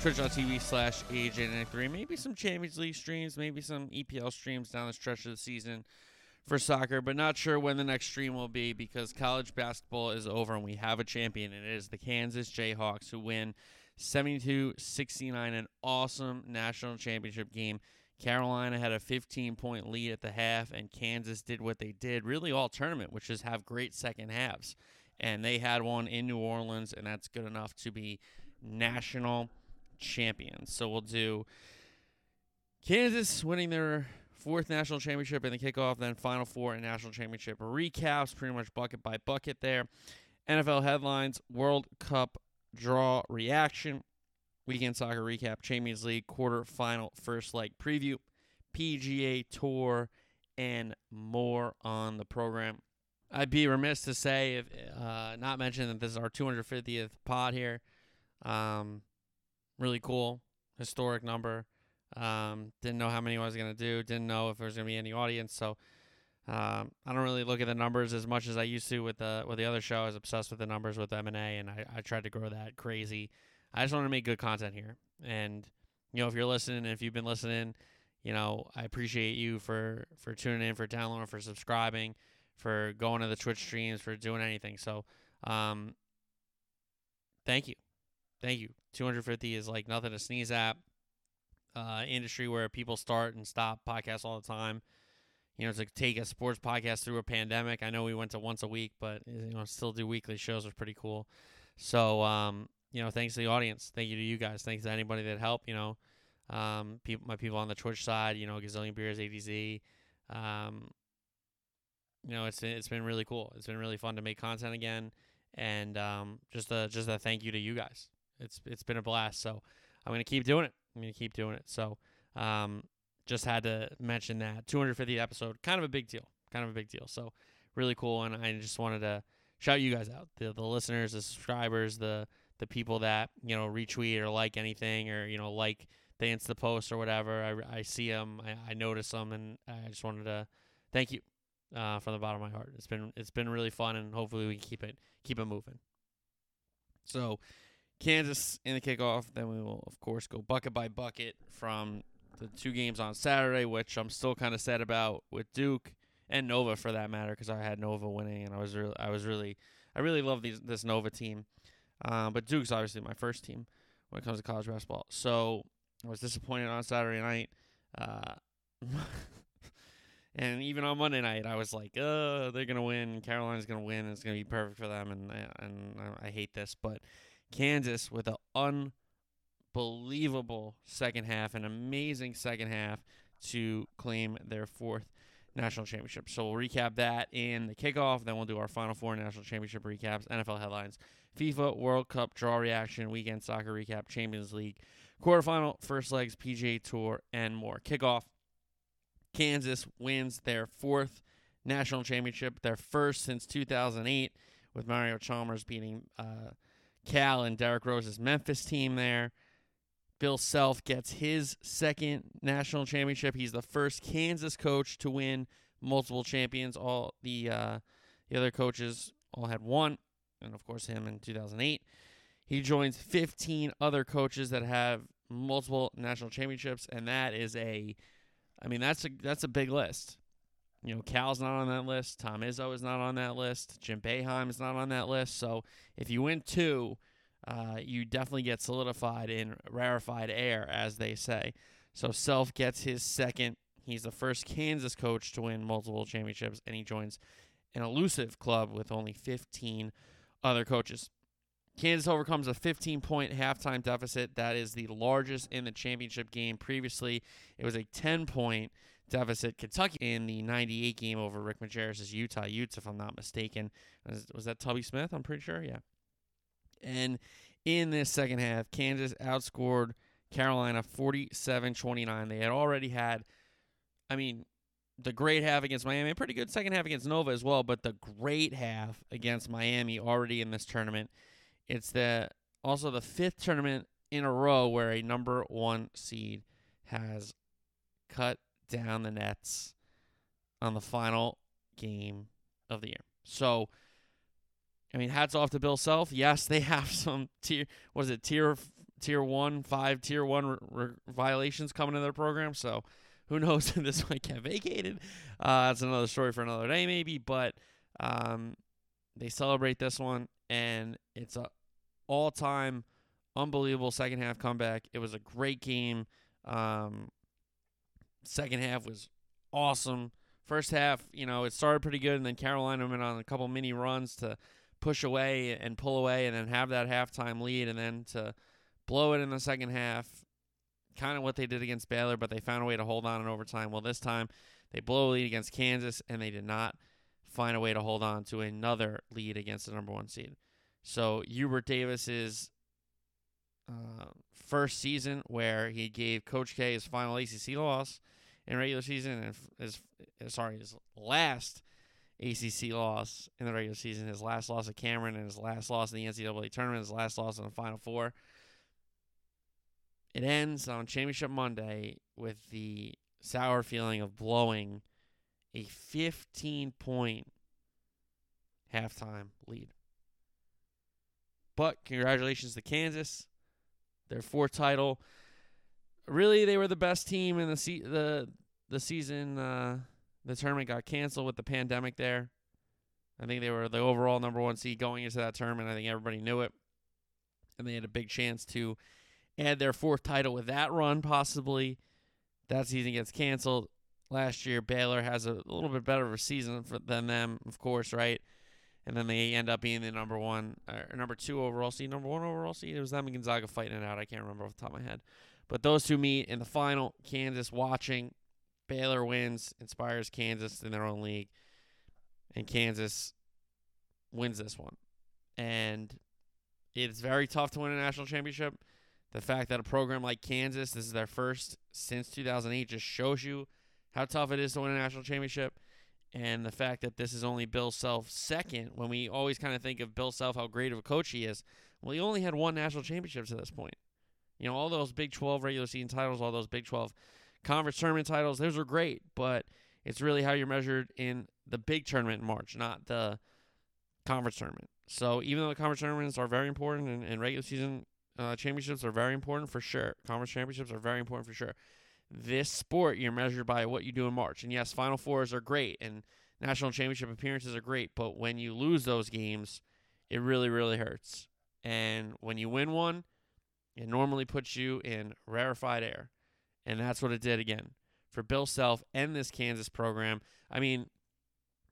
twitch.tv slash AJ93. Maybe some Champions League streams, maybe some EPL streams down the stretch of the season for soccer, but not sure when the next stream will be because college basketball is over and we have a champion, and it is the Kansas Jayhawks who win 72 69, an awesome national championship game. Carolina had a 15 point lead at the half, and Kansas did what they did really all tournament, which is have great second halves. And they had one in New Orleans, and that's good enough to be national champions. So we'll do Kansas winning their fourth national championship in the kickoff, then Final Four and national championship recaps, pretty much bucket by bucket there. NFL headlines, World Cup draw reaction, weekend soccer recap, Champions League quarterfinal first leg preview, PGA Tour, and more on the program. I'd be remiss to say if uh, not mention that this is our 250th pod here. Um, really cool, historic number. Um, didn't know how many I was gonna do. Didn't know if there was gonna be any audience. So um, I don't really look at the numbers as much as I used to with the with the other show. I was obsessed with the numbers with M and A, and I, I tried to grow that crazy. I just want to make good content here, and you know if you're listening, if you've been listening, you know I appreciate you for for tuning in, for downloading, for subscribing, for going to the Twitch streams, for doing anything. So, um, thank you, thank you. 250 is like nothing to sneeze at. Uh, industry where people start and stop podcasts all the time you know, to take a sports podcast through a pandemic. I know we went to once a week, but you know, still do weekly shows was pretty cool. So, um, you know, thanks to the audience. Thank you to you guys. Thanks to anybody that helped. You know, um, people, my people on the Twitch side. You know, Gazillion Beers, ADZ. Um, you know, it's it's been really cool. It's been really fun to make content again, and um, just a just a thank you to you guys. It's it's been a blast. So I'm gonna keep doing it. I'm gonna keep doing it. So um, just had to mention that 250 episode, kind of a big deal, kind of a big deal. So really cool, and I just wanted to shout you guys out, the the listeners, the subscribers, the the people that you know retweet or like anything or you know like the post or whatever. I, I see them, I, I notice them, and I just wanted to thank you uh, from the bottom of my heart. It's been it's been really fun, and hopefully we can keep it keep it moving. So. Kansas in the kickoff. Then we will, of course, go bucket by bucket from the two games on Saturday, which I'm still kind of sad about with Duke and Nova for that matter, because I had Nova winning, and I was really, I was really, I really love these this Nova team. Uh, but Duke's obviously my first team when it comes to college basketball. So I was disappointed on Saturday night. Uh, and even on Monday night, I was like, "Uh, they're gonna win. Carolina's gonna win. It's gonna be perfect for them." And and I hate this, but Kansas with an unbelievable second half, an amazing second half to claim their fourth national championship. So we'll recap that in the kickoff. Then we'll do our Final Four national championship recaps, NFL headlines, FIFA World Cup draw reaction, weekend soccer recap, Champions League, quarterfinal, first legs, PGA Tour, and more. Kickoff. Kansas wins their fourth national championship, their first since 2008, with Mario Chalmers beating uh, Cal and Derrick Rose's Memphis team there. Bill Self gets his second national championship. He's the first Kansas coach to win multiple champions. All the uh, the other coaches all had one, and of course him in 2008. He joins 15 other coaches that have multiple national championships, and that is a, I mean that's a that's a big list. You know, Cal's not on that list. Tom Izzo is not on that list. Jim Boeheim is not on that list. So if you win two, uh, you definitely get solidified in rarefied air, as they say. So Self gets his second. He's the first Kansas coach to win multiple championships, and he joins an elusive club with only 15 other coaches. Kansas overcomes a 15 point halftime deficit. That is the largest in the championship game. Previously, it was a 10 point deficit. Kentucky in the 98 game over Rick Majerus' Utah Utes, if I'm not mistaken. Was, was that Tubby Smith? I'm pretty sure. Yeah. And in this second half, Kansas outscored Carolina 47 29. They had already had I mean, the great half against Miami, pretty good second half against Nova as well, but the great half against Miami already in this tournament. It's the also the fifth tournament in a row where a number one seed has cut down the nets on the final game of the year. So, I mean, hats off to Bill Self. Yes, they have some tier. Was it tier tier one, five tier one violations coming in their program? So, who knows if this might get vacated? Uh, that's another story for another day, maybe. But um, they celebrate this one, and it's a all time unbelievable second half comeback. It was a great game. Um, second half was awesome. First half, you know, it started pretty good, and then Carolina went on a couple mini runs to push away and pull away, and then have that halftime lead, and then to blow it in the second half. Kind of what they did against Baylor, but they found a way to hold on in overtime. Well, this time they blow a lead against Kansas, and they did not find a way to hold on to another lead against the number one seed. So Hubert Davis's uh, first season, where he gave Coach K his final ACC loss in regular season, and his eh, sorry his last ACC loss in the regular season, his last loss at Cameron, and his last loss in the NCAA tournament, his last loss in the Final Four. It ends on Championship Monday with the sour feeling of blowing a 15 point halftime lead. But congratulations to Kansas, their fourth title. Really, they were the best team in the se- the the season. Uh, the tournament got canceled with the pandemic there. I think they were the overall number one seed going into that tournament. I think everybody knew it, and they had a big chance to add their fourth title with that run. Possibly, that season gets canceled. Last year, Baylor has a little bit better of a season for, than them, of course, right? And then they end up being the number one or number two overall seed, number one overall seed. It was them and Gonzaga fighting it out. I can't remember off the top of my head, but those two meet in the final. Kansas watching, Baylor wins, inspires Kansas in their own league, and Kansas wins this one. And it's very tough to win a national championship. The fact that a program like Kansas, this is their first since 2008, just shows you how tough it is to win a national championship and the fact that this is only Bill Self second, when we always kind of think of Bill Self how great of a coach he is. Well, he only had one national championship to this point. You know, all those Big 12 regular season titles, all those Big 12 conference tournament titles, those are great, but it's really how you're measured in the big tournament in March, not the conference tournament. So even though the conference tournaments are very important and, and regular season uh, championships are very important for sure, conference championships are very important for sure this sport, you're measured by what you do in March. And yes, Final Fours are great and national championship appearances are great, but when you lose those games, it really, really hurts. And when you win one, it normally puts you in rarefied air. And that's what it did again for Bill Self and this Kansas program. I mean,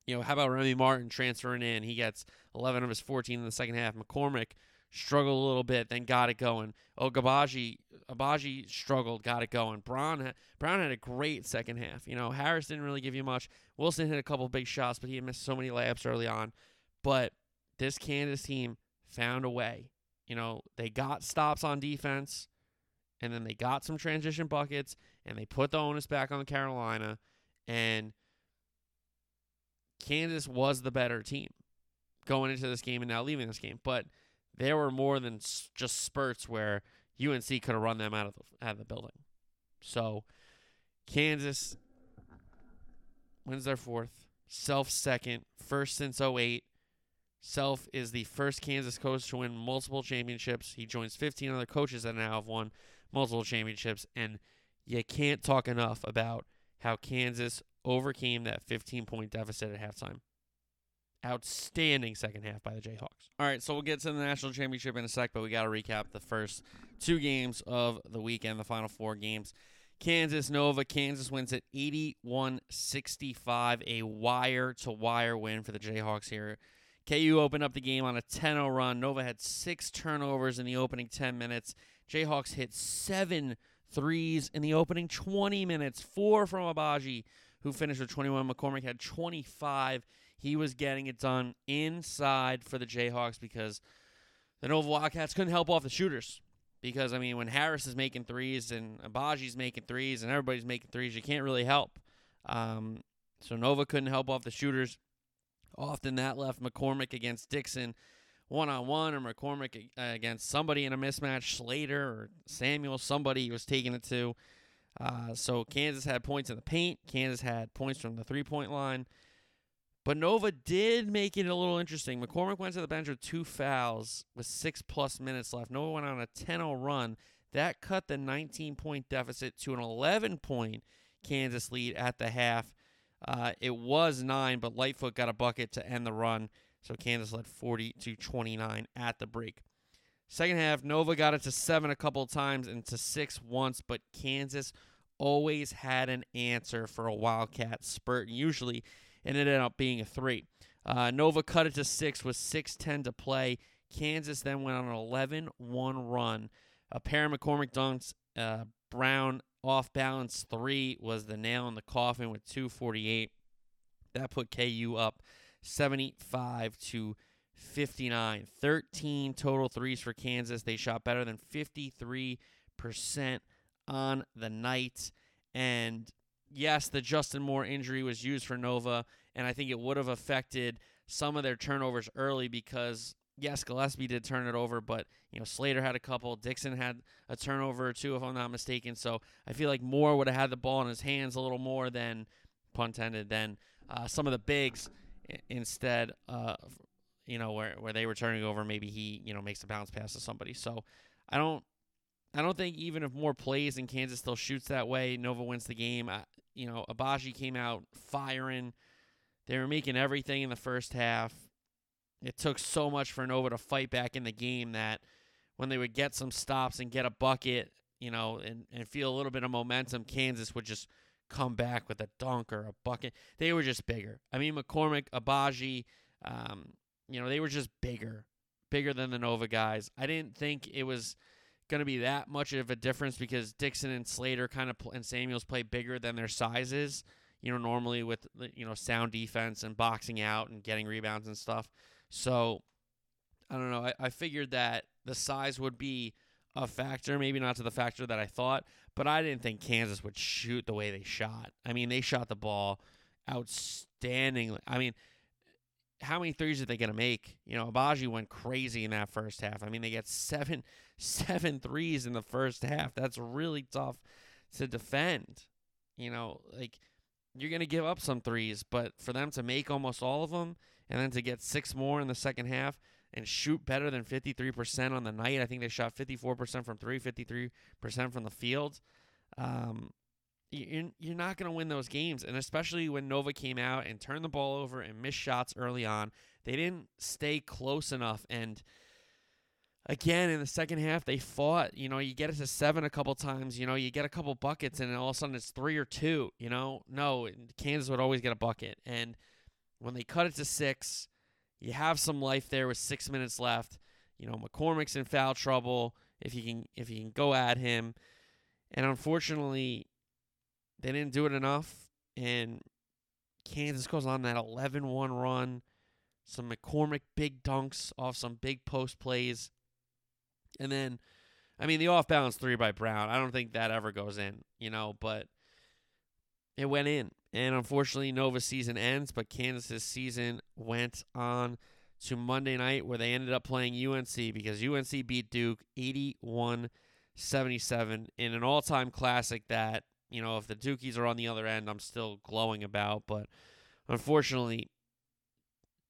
you know, how about Remy Martin transferring in? He gets 11 of his 14 in the second half. McCormack struggled a little bit, then got it going. Oh, Gabaji, Agbaji struggled, got it going. Brown, Brown had a great second half. You know, Harris didn't really give you much. Wilson hit a couple big shots, but he missed so many layups early on. But this Kansas team found a way. You know, they got stops on defense, and then they got some transition buckets, and they put the onus back on Carolina, and Kansas was the better team going into this game and now leaving this game. But there were more than just spurts where UNC could have run them out of the, out of the building. So Kansas wins their fourth, Self second, first since 08. Self is the first Kansas coach to win multiple championships. He joins 15 other coaches that now have won multiple championships, and you can't talk enough about how Kansas overcame that 15 point deficit at halftime. Outstanding second half by the Jayhawks. All right, so we'll get to the national championship in a sec, but we got to recap the first two games of the weekend, the final four games. Kansas Nova. Kansas wins at 81 65, a wire to wire win for the Jayhawks here. KU opened up the game on a 10 0 run. Nova had six turnovers in the opening 10 minutes. Jayhawks hit seven threes in the opening 20 minutes, four from Agbaji, who finished with 21. McCormack had 25. He was getting it done inside for the Jayhawks because the Nova Wildcats couldn't help off the shooters. Because I mean, when Harris is making threes and Agbaji's making threes and everybody's making threes, you can't really help. Um, so Nova couldn't help off the shooters. Often that left McCormack against Dixon one on one, or McCormack against somebody in a mismatch, Slater or Samuel, somebody he was taking it to. Uh, so Kansas had points in the paint. Kansas had points from the three point line. But Nova did make it a little interesting. McCormack went to the bench with two fouls with six plus minutes left. Nova went on a 10 0 run. That cut the 19 point deficit to an 11 point Kansas lead at the half. Uh, it was nine, but Lightfoot got a bucket to end the run. So Kansas led 40 to 29 at the break. Second half, Nova got it to seven a couple times and to six once, but Kansas always had an answer for a Wildcat spurt. And Usually it ended up being a three. Uh, Nova cut it to six with 6.10 to play. Kansas then went on an 11 1 run. A pair of McCormack dunks, uh, Brown off balance three was the nail in the coffin with 248. That put KU up 75 to 59. 13 total threes for Kansas. They shot better than 53% on the night. And yes, the Justin Moore injury was used for Nova, and I think it would have affected some of their turnovers early because yes, Gillespie did turn it over, but you know Slater had a couple, Dixon had a turnover or two, if I'm not mistaken. So I feel like Moore would have had the ball in his hands a little more than, pun intended, than uh, some of the bigs. Instead, uh, you know where where they were turning over, maybe he you know makes a bounce pass to somebody. So I don't I don't think even if Moore plays and Kansas still shoots that way, Nova wins the game. I, you know, Agbaji came out firing. They were making everything in the first half. It took so much for Nova to fight back in the game that when they would get some stops and get a bucket, you know, and, and feel a little bit of momentum, Kansas would just come back with a dunk or a bucket. They were just bigger. I mean, McCormack, Agbaji, um, you know, they were just bigger, bigger than the Nova guys. I didn't think it was going to be that much of a difference because Dixon and Slater kind of pl- and Samuels play bigger than their sizes. You know, normally with you know sound defense and boxing out and getting rebounds and stuff. So I don't know. I, I figured that the size would be a factor, maybe not to the factor that I thought, but I didn't think Kansas would shoot the way they shot. I mean, they shot the ball outstandingly. I mean, how many threes are they going to make? You know, Agbaji went crazy in that first half. I mean, they get seven seven threes in the first half. That's really tough to defend. You know, like you're going to give up some threes, but for them to make almost all of them and then to get six more in the second half and shoot better than 53% on the night. I think they shot 54% from three, 53% from the field. Um, you're, you're not going to win those games. And especially when Nova came out and turned the ball over and missed shots early on, they didn't stay close enough. And again, in the second half, they fought. You know, you get it to seven a couple times. You know, you get a couple buckets, and all of a sudden it's three or two. You know, no, Kansas would always get a bucket. And when they cut it to six, you have some life there with six minutes left. You know, McCormack's in foul trouble if you can if you can go at him. And unfortunately, they didn't do it enough. And Kansas goes on that 11 1 run. Some McCormack big dunks off some big post plays. And then, I mean, the off balance three by Brown, I don't think that ever goes in, you know, but it went in. And unfortunately, Nova's season ends, but Kansas's season went on to Monday night where they ended up playing UNC because UNC beat Duke 81 77 in an all time classic that you know, if the Dukies are on the other end, I'm still glowing about. But unfortunately,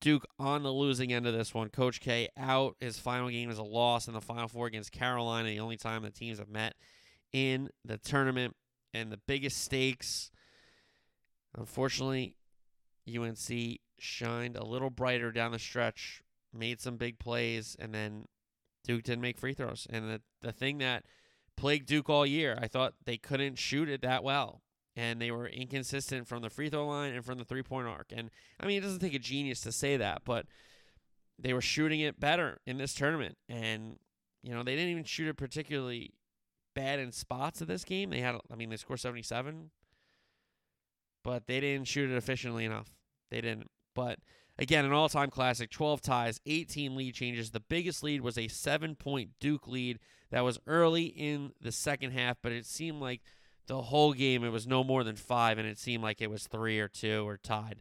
Duke on the losing end of this one. Coach K out. His final game is a loss in the Final Four against Carolina, the only time the teams have met in the tournament. And the biggest stakes, unfortunately, UNC shined a little brighter down the stretch, made some big plays, and then Duke didn't make free throws. And the, the thing that – plagued Duke all year. I thought they couldn't shoot it that well. And they were inconsistent from the free throw line and from the three point arc. And I mean, it doesn't take a genius to say that, but they were shooting it better in this tournament. And, you know, they didn't even shoot it particularly bad in spots of this game. They had, I mean, they scored 77, but they didn't shoot it efficiently enough. They didn't. But again, an all time classic 12 ties, 18 lead changes. The biggest lead was a seven point Duke lead that was early in the second half, but it seemed like the whole game it was no more than five, and it seemed like it was three or two or tied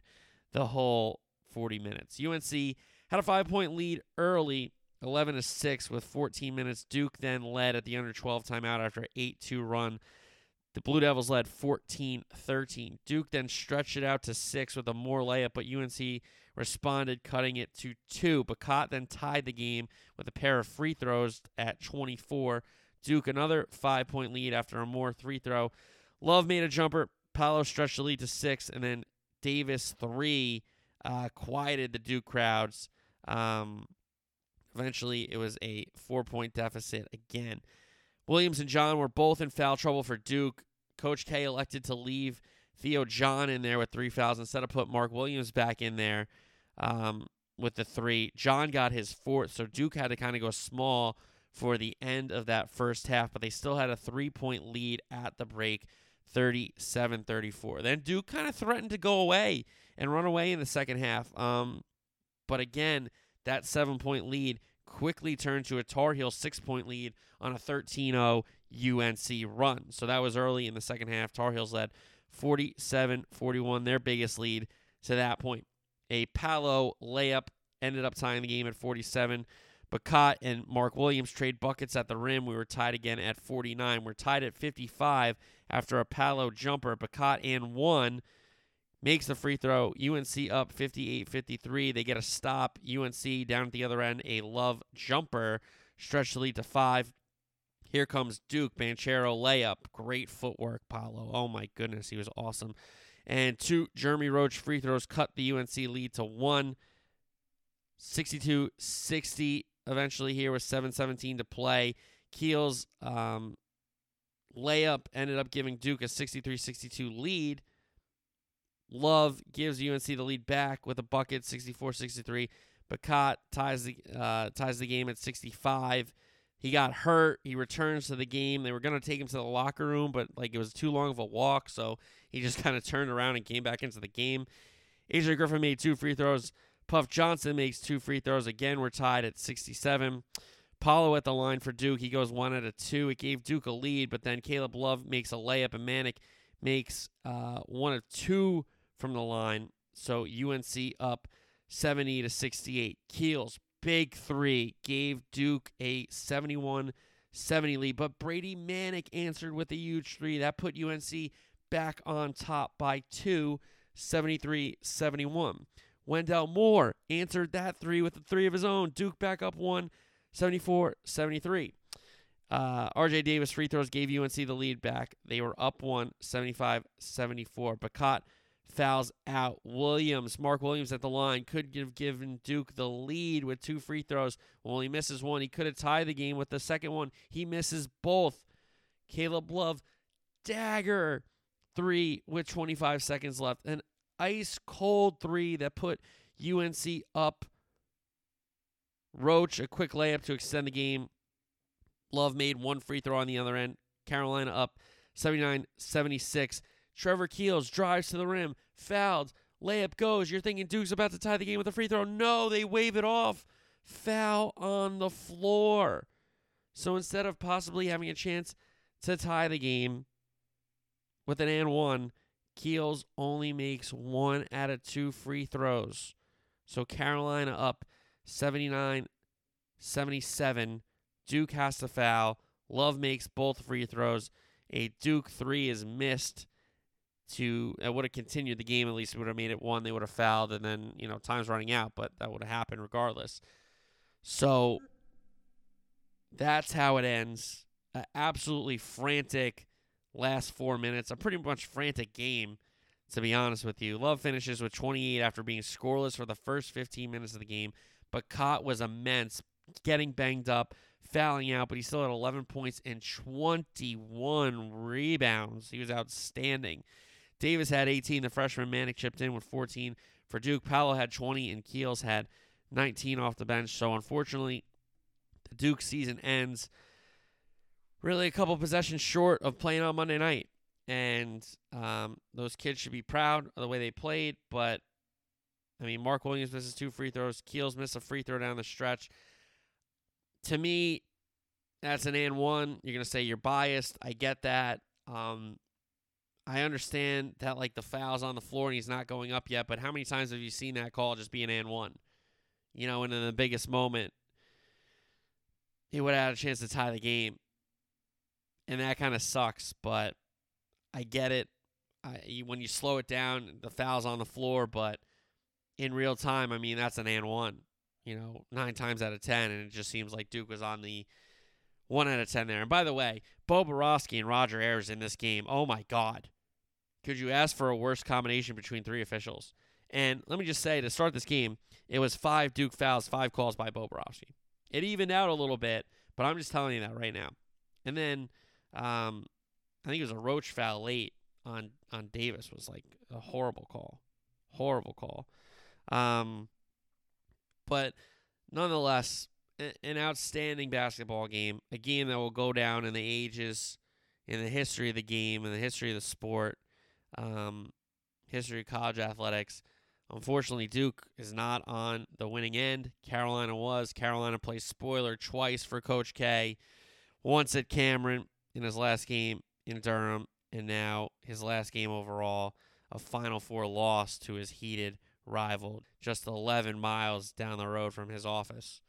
the whole 40 minutes. UNC had a five point lead early, 11 to 6 with 14 minutes. Duke then led at the under 12 timeout after an 8 2 run. The Blue Devils led 14 13. Duke then stretched it out to six with a Moore layup, but UNC responded, cutting it to two. Bacot then tied the game with a pair of free throws at 24. Duke another five point lead after a Moore three throw. Love made a jumper. Paolo stretched the lead to six, and then Davis three uh, quieted the Duke crowds. Um, eventually, it was a four point deficit again. Williams and John were both in foul trouble for Duke. Coach K elected to leave Theo John in there with three fouls instead of put Mark Williams back in there um, with the three. John got his fourth, so Duke had to kind of go small for the end of that first half, but they still had a three point lead at the break, 37 34. Then Duke kind of threatened to go away and run away in the second half. Um, but again, that seven point lead quickly turned to a Tar Heel six point lead on a 13 0 UNC run. So that was early in the second half. Tar Heels led 47 41, their biggest lead to that point. A Paolo layup ended up tying the game at 47. Bacot and Mark Williams trade buckets at the rim. We were tied again at 49. We're tied at 55 after a Paolo jumper. Bacot and one makes the free throw. UNC up 58 53. They get a stop. UNC down at the other end, a love jumper. Stretch the lead to five. Here comes Duke Banchero layup. Great footwork, Paolo. Oh my goodness, he was awesome. And two Jeremy Roach free throws cut the UNC lead to one. 62 60 eventually here with 717 to play. Keels um, layup ended up giving Duke a 63 62 lead. Love gives UNC the lead back with a bucket 64 63. Bacot ties the, uh, ties the game at 65. He got hurt. He returns to the game. They were going to take him to the locker room, but like it was too long of a walk, so he just kind of turned around and came back into the game. AJ Griffin made two free throws. Puff Johnson makes two free throws. Again, we're tied at 67. Paolo at the line for Duke. He goes one out of two. It gave Duke a lead, but then Caleb Love makes a layup, and Manek makes uh, one of two from the line. So UNC up 70 to 68. Keels big three gave Duke a 71 70 lead, but Brady Manek answered with a huge three. That put UNC back on top by two, 73 71. Wendell Moore answered that three with a three of his own. Duke back up one, 74 73. Uh, RJ Davis free throws gave UNC the lead back. They were up one, 75 74. Bacot fouls out Williams. Mark Williams at the line could have given Duke the lead with two free throws. Well, he misses one. He could have tied the game with the second one. He misses both. Caleb Love, dagger three with 25 seconds left. An ice cold three that put UNC up. Roach, a quick layup to extend the game. Love made one free throw on the other end. Carolina up 79 76. Trevor Keels drives to the rim, fouled, layup goes. You're thinking Duke's about to tie the game with a free throw. No, they wave it off. Foul on the floor. So instead of possibly having a chance to tie the game with an and one, Keels only makes one out of two free throws. So Carolina up 79 77. Duke has to foul. Love makes both free throws. A Duke three is missed to it would have continued the game at least It would have made it one they would have fouled and then you know time's running out but that would have happened regardless so that's how it ends An absolutely frantic last four minutes a pretty much frantic game to be honest with you love finishes with 28 after being scoreless for the first 15 minutes of the game Bacot was immense getting banged up fouling out but he still had 11 points and 21 rebounds he was outstanding Davis had 18. The freshman Manek chipped in with 14 for Duke. Paolo had 20, and Keels had 19 off the bench. So unfortunately, the Duke season ends really a couple possessions short of playing on Monday night. And um, those kids should be proud of the way they played. But, I mean, Mark Williams misses two free throws. Keels missed a free throw down the stretch. To me, that's an and one. You're going to say you're biased. I get that. Um, I understand that like the foul's on the floor and he's not going up yet, but how many times have you seen that call just be an and one? You know, and in the biggest moment, he would have had a chance to tie the game. And that kind of sucks, but I get it. I, when you slow it down, the foul's on the floor, but in real time, I mean, that's an and one, you know, nine times out of 10. And it just seems like Duke was on the one out of 10 there. And by the way, Bo Boroski and Roger Ayers in this game, oh my God. Could you ask for a worse combination between three officials? And let me just say, to start this game, it was five Duke fouls, five calls by Bo Boroski. It evened out a little bit, but I'm just telling you that right now. And then um, I think it was a roach foul late on on Davis was like a horrible call, horrible call. Um, but nonetheless, an outstanding basketball game, a game that will go down in the ages, in the history of the game, in the history of the sport, um, history of college athletics. Unfortunately, Duke is not on the winning end. Carolina was. Carolina plays spoiler twice for Coach K. Once at Cameron in his last game in Durham, and now his last game overall, a Final Four loss to his heated rival, just 11 miles down the road from his office.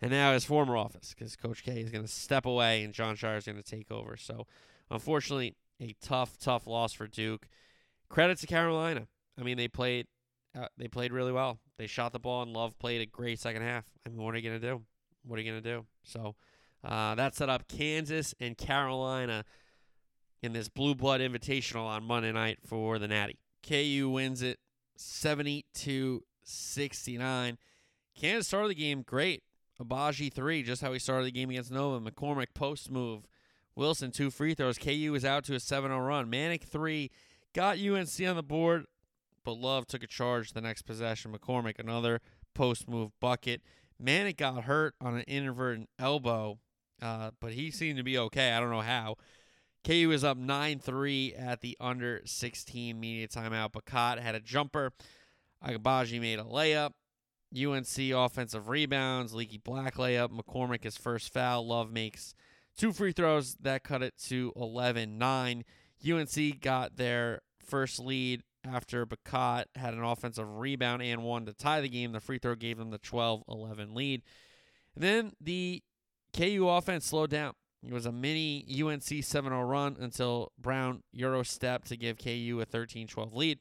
And now his former office, because Coach K is going to step away and Jon Scheyer is going to take over. So, unfortunately, a tough, tough loss for Duke. Credit to Carolina. I mean, they played uh, they played really well. They shot the ball, and Love played a great second half. I mean, what are you going to do? What are you going to do? So uh, that set up Kansas and Carolina in this Blue Blood Invitational on Monday night for the Natty. KU wins it 72 69. Kansas started the game great. Agbaji three, just how he started the game against Nova. McCormack post move. Wilson two free throws. KU is out to a 7 0 run. Manek three got UNC on the board but Love took a charge the next possession. McCormack another post move bucket. Manek got hurt on an inadvertent elbow, uh, but he seemed to be okay. I don't know how. KU was up 9 3 at the under 16 media timeout. Bacot had a jumper. Agbaji made a layup. UNC offensive rebounds. Leaky Black layup. McCormack his first foul. Love makes two free throws. That cut it to 11 9. UNC got their first lead after Bacot had an offensive rebound and one to tie the game. The free throw gave them the 12 11 lead. And then the KU offense slowed down. It was a mini UNC 7 0 run until Brown Euro stepped to give KU a 13 12 lead.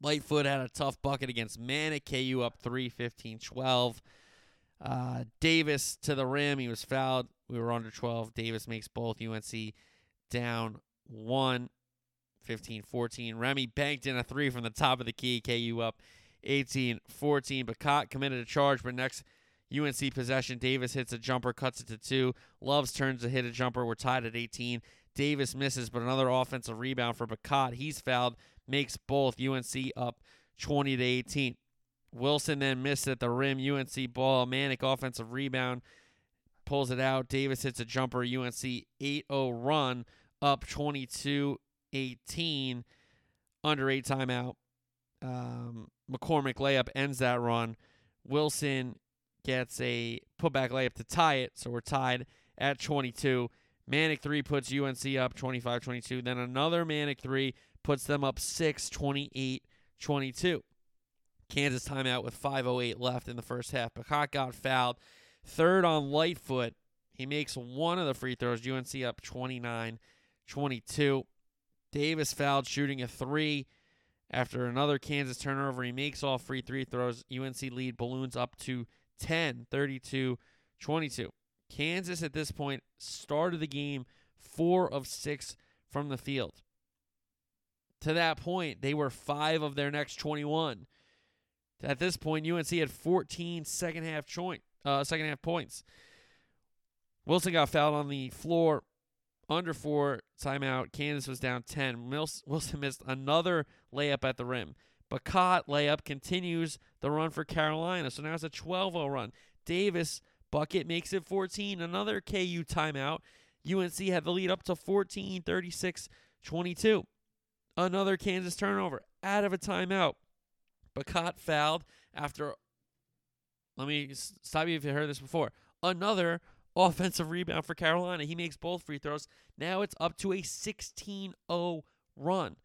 Lightfoot had a tough bucket against Manek. KU up 3 15 12. Uh, Davis to the rim. He was fouled. We were under 12. Davis makes both UNC down one. 15 14. Remy banked in a three from the top of the key. KU up 18 14. Bacot committed a charge, but next UNC possession, Davis hits a jumper, cuts it to two. Loves turns to hit a jumper. We're tied at 18. Davis misses, but another offensive rebound for Bacot. He's fouled, makes both UNC up 20 to 18. Wilson then missed at the rim. UNC ball. Manek offensive rebound pulls it out. Davis hits a jumper. UNC 8 0 run up 22 18 under eight timeout. Um, McCormack layup ends that run. Wilson gets a putback layup to tie it, so we're tied at 22. Manek 3 puts UNC up 25 22. Then another Manek 3 puts them up 6 28 22. Kansas timeout with 5.08 left in the first half. Bacot got fouled. Third on Lightfoot. He makes one of the free throws. UNC up 29 22. Davis fouled shooting a three after another Kansas turnover. He makes all free three throws. UNC lead balloons up to 10, 32 22. Kansas at this point started the game four of six from the field. To that point, they were five of their next 21. At this point, UNC had 14 second half, joint, uh, second half points. Wilson got fouled on the floor under four timeout. Kansas was down 10. Wilson missed another layup at the rim. Bacot layup continues the run for Carolina. So now it's a 12 0 run. Davis bucket makes it 14. Another KU timeout. UNC had the lead up to 14, 36, 22. Another Kansas turnover out of a timeout. Bacot fouled after. Let me stop you if you heard this before. Another offensive rebound for Carolina. He makes both free throws. Now it's up to a 16 0 run.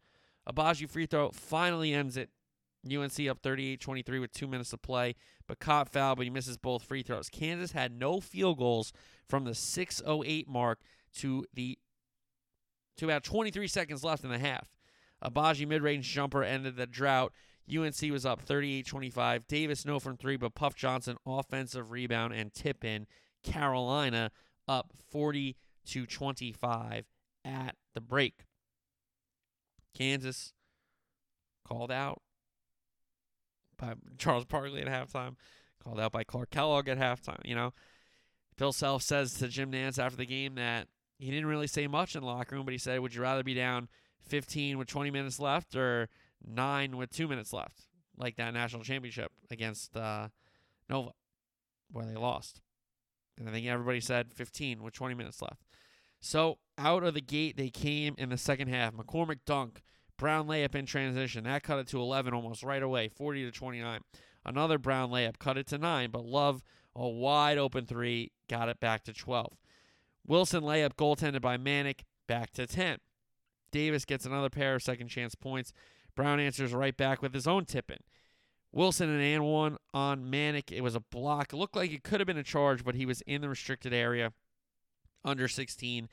Agbaji free throw finally ends it. UNC up 38-23 with two minutes to play, Bacot foul, but he misses both free throws. Kansas had no field goals from the 6:08 mark to the to about 23 seconds left in the half. Agbaji mid-range jumper ended the drought. UNC was up 38-25. Davis no from three, but Puff Johnson offensive rebound and tip in. Carolina up 40 to 25 at the break. Kansas called out by Charles Barkley at halftime, called out by Clark Kellogg at halftime. You know, Bill Self says to Jim Nantz after the game that he didn't really say much in the locker room, but he said, "Would you rather be down 15 with 20 minutes left or nine with two minutes left, like that national championship against uh, Nova, where they lost?" And I think everybody said 15 with 20 minutes left. So out of the gate, they came in the second half. McCormack dunk, Brown layup in transition. That cut it to 11 almost right away, 40 to 29. Another Brown layup cut it to 9, but Love, a wide open three, got it back to 12. Wilson layup goaltended by Manek, back to 10. Davis gets another pair of second chance points. Brown answers right back with his own tipping. Wilson and and one on Manek. It was a block. It looked like it could have been a charge, but he was in the restricted area under 16.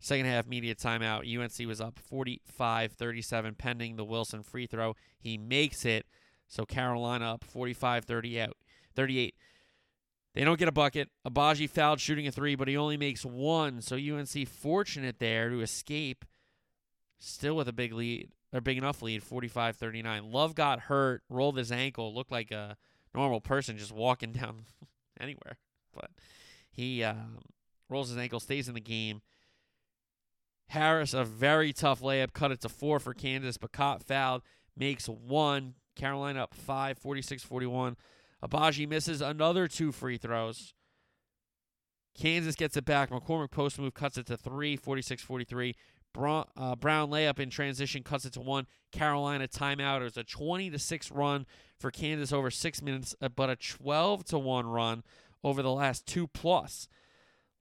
Second half media timeout. UNC was up 45 37 pending the Wilson free throw. He makes it. So Carolina up 45 38. They don't get a bucket. Agbaji fouled shooting a three, but he only makes one. So UNC fortunate there to escape. Still with a big lead, or big enough lead, 45 39. Love got hurt, rolled his ankle, looked like a normal person just walking down anywhere. But he um, rolls his ankle, stays in the game. Harris, a very tough layup, cut it to four for Kansas, Bacot fouled, makes one. Carolina up five, 46 41. Agbaji misses another two free throws. Kansas gets it back. McCormack post move cuts it to three, 46 43. Brown, uh, Brown layup in transition cuts it to one. Carolina timeout. It was a 20 to 6 run for Kansas over six minutes, uh, but a 12 to 1 run over the last two plus.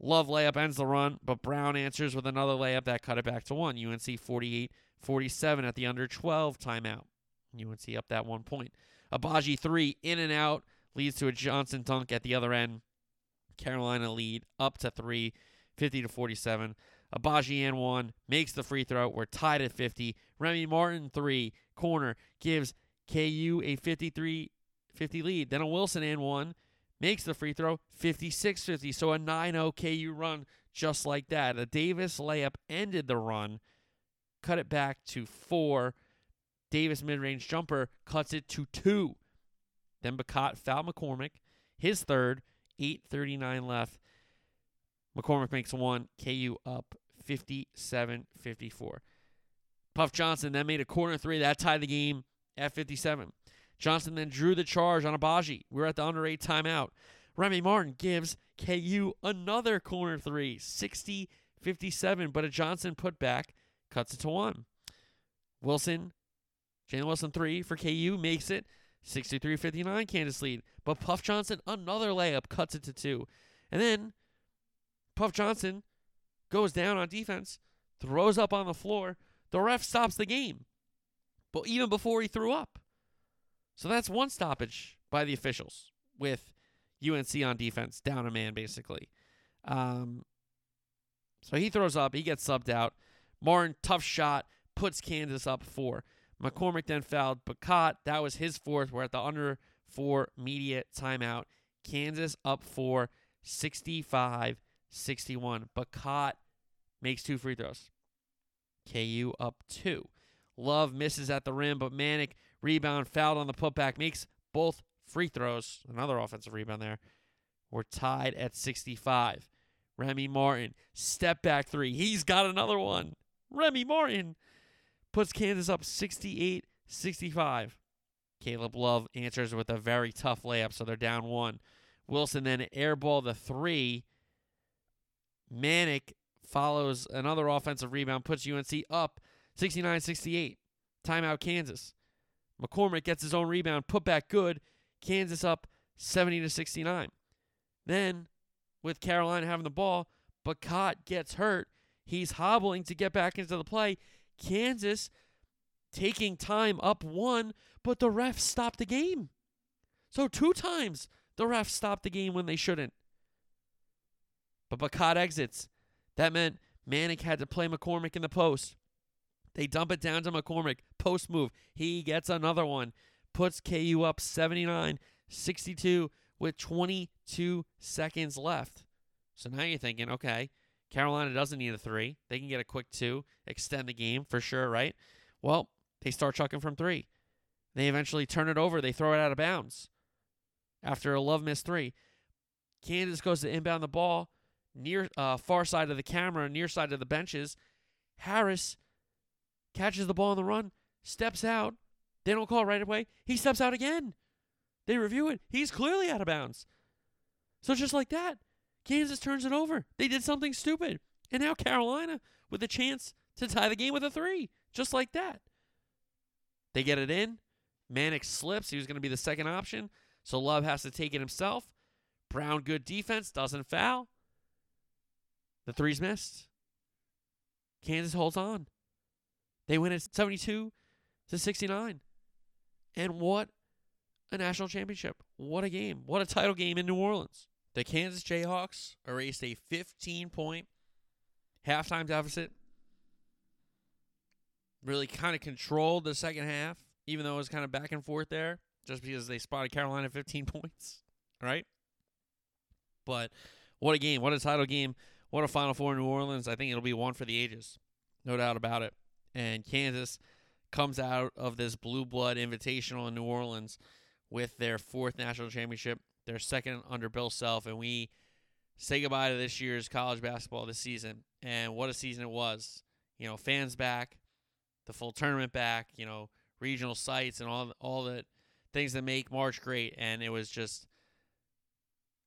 Love layup ends the run, but Brown answers with another layup that cut it back to one. UNC 48 47 at the under 12 timeout. UNC up that one point. Agbaji three in and out leads to a Johnson dunk at the other end. Carolina lead up to three, 50 to 47. Agbaji and one makes the free throw. We're tied at 50. Remy Martin three corner gives KU a 53 50 lead. Then a Wilson and one makes the free throw 56 50. So a 9 0 KU run just like that. A Davis layup ended the run, cut it back to four. Davis mid range jumper cuts it to two. Then Bacot foul McCormack, his third, 8.39 left. McCormack makes one, KU up 57 54. Puff Johnson then made a corner three. That tied the game at 57. Johnson then drew the charge on Agbaji. We're at the under eight timeout. Remy Martin gives KU another corner three, 60 57, but a Johnson put back cuts it to one. Wilson, Jalen Wilson three for KU makes it 63 59 Kansas lead. But Puff Johnson, another layup, cuts it to two. And then Puff Johnson goes down on defense, throws up on the floor. The ref stops the game. But even before he threw up. So that's one stoppage by the officials with UNC on defense, down a man basically. Um, so he throws up, he gets subbed out. Martin, tough shot, puts Kansas up four. McCormack then fouled Bacot. That was his fourth. We're at the under four media timeout. Kansas up four, 65 61. Bacot makes two free throws. KU up two. Love misses at the rim, but Manek rebound fouled on the putback makes both free throws. Another offensive rebound there. We're tied at 65. Remy Martin, step back three. He's got another one. Remy Martin puts Kansas up 68 65. Caleb Love answers with a very tough layup, so they're down one. Wilson then airball the three. Manek follows another offensive rebound, puts UNC up 69 68. Timeout, Kansas. McCormack gets his own rebound, put back good. Kansas up 70 to 69. Then, with Carolina having the ball, Bacot gets hurt. He's hobbling to get back into the play. Kansas taking time up one, but the ref stopped the game. So two times the ref stopped the game when they shouldn't. But Bacot exits. That meant Manek had to play McCormack in the post. They dump it down to McCormack. Post move. He gets another one. Puts KU up 79 62 with 22 seconds left. So now you're thinking, okay, Carolina doesn't need a three. They can get a quick two, extend the game for sure, right? Well, they start chucking from three. They eventually turn it over. They throw it out of bounds after a love miss three. Kansas goes to inbound the ball near uh, far side of the camera, near side of the benches. Harris catches the ball on the run, steps out. They don't call right away. He steps out again. They review it. He's clearly out of bounds. So just like that, Kansas turns it over. They did something stupid. And now Carolina with a chance to tie the game with a three. Just like that. They get it in. Manek slips. He was going to be the second option. So Love has to take it himself. Braun, good defense, doesn't foul. The three's missed. Kansas holds on. They win at 72 to 69. And what a national championship. What a game. What a title game in New Orleans. The Kansas Jayhawks erased a 15 point halftime deficit. Really kind of controlled the second half, even though it was kind of back and forth there, just because they spotted Carolina 15 points, right? But what a game. What a title game. What a Final Four in New Orleans. I think it'll be one for the ages. No doubt about it. And Kansas comes out of this blue blood invitational in New Orleans with their fourth national championship, their second under Bill Self, and we say goodbye to this year's college basketball this season. And what a season it was. You know, fans back, the full tournament back, you know, regional sites and all all the things that make March great. And it was just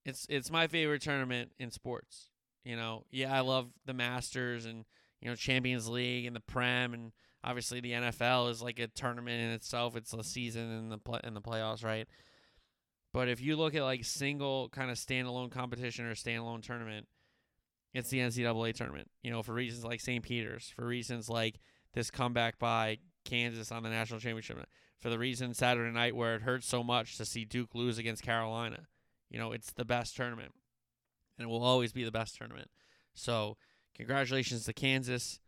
it's it's my favorite tournament in sports. You know, yeah, I love the Masters and you know Champions League and the Prem and obviously the NFL is like a tournament in itself. It's a season in the play, in the playoffs, right? But if you look at like single kind of standalone competition or standalone tournament, it's the NCAA tournament. You know, for reasons like St. Peter's, for reasons like this comeback by Kansas on the national championship, for the reason Saturday night where it hurts so much to see Duke lose against Carolina. You know, it's the best tournament, and it will always be the best tournament. So, congratulations to Kansas.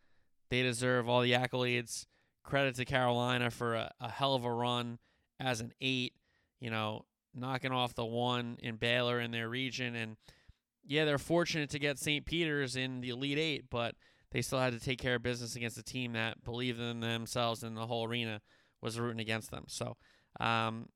They deserve all the accolades. Credit to Carolina for a, a hell of a run as an eight, you know, knocking off the one in Baylor in their region. And yeah, they're fortunate to get St. Peter's in the Elite Eight, but they still had to take care of business against a team that believed in themselves and the whole arena was rooting against them. So, um,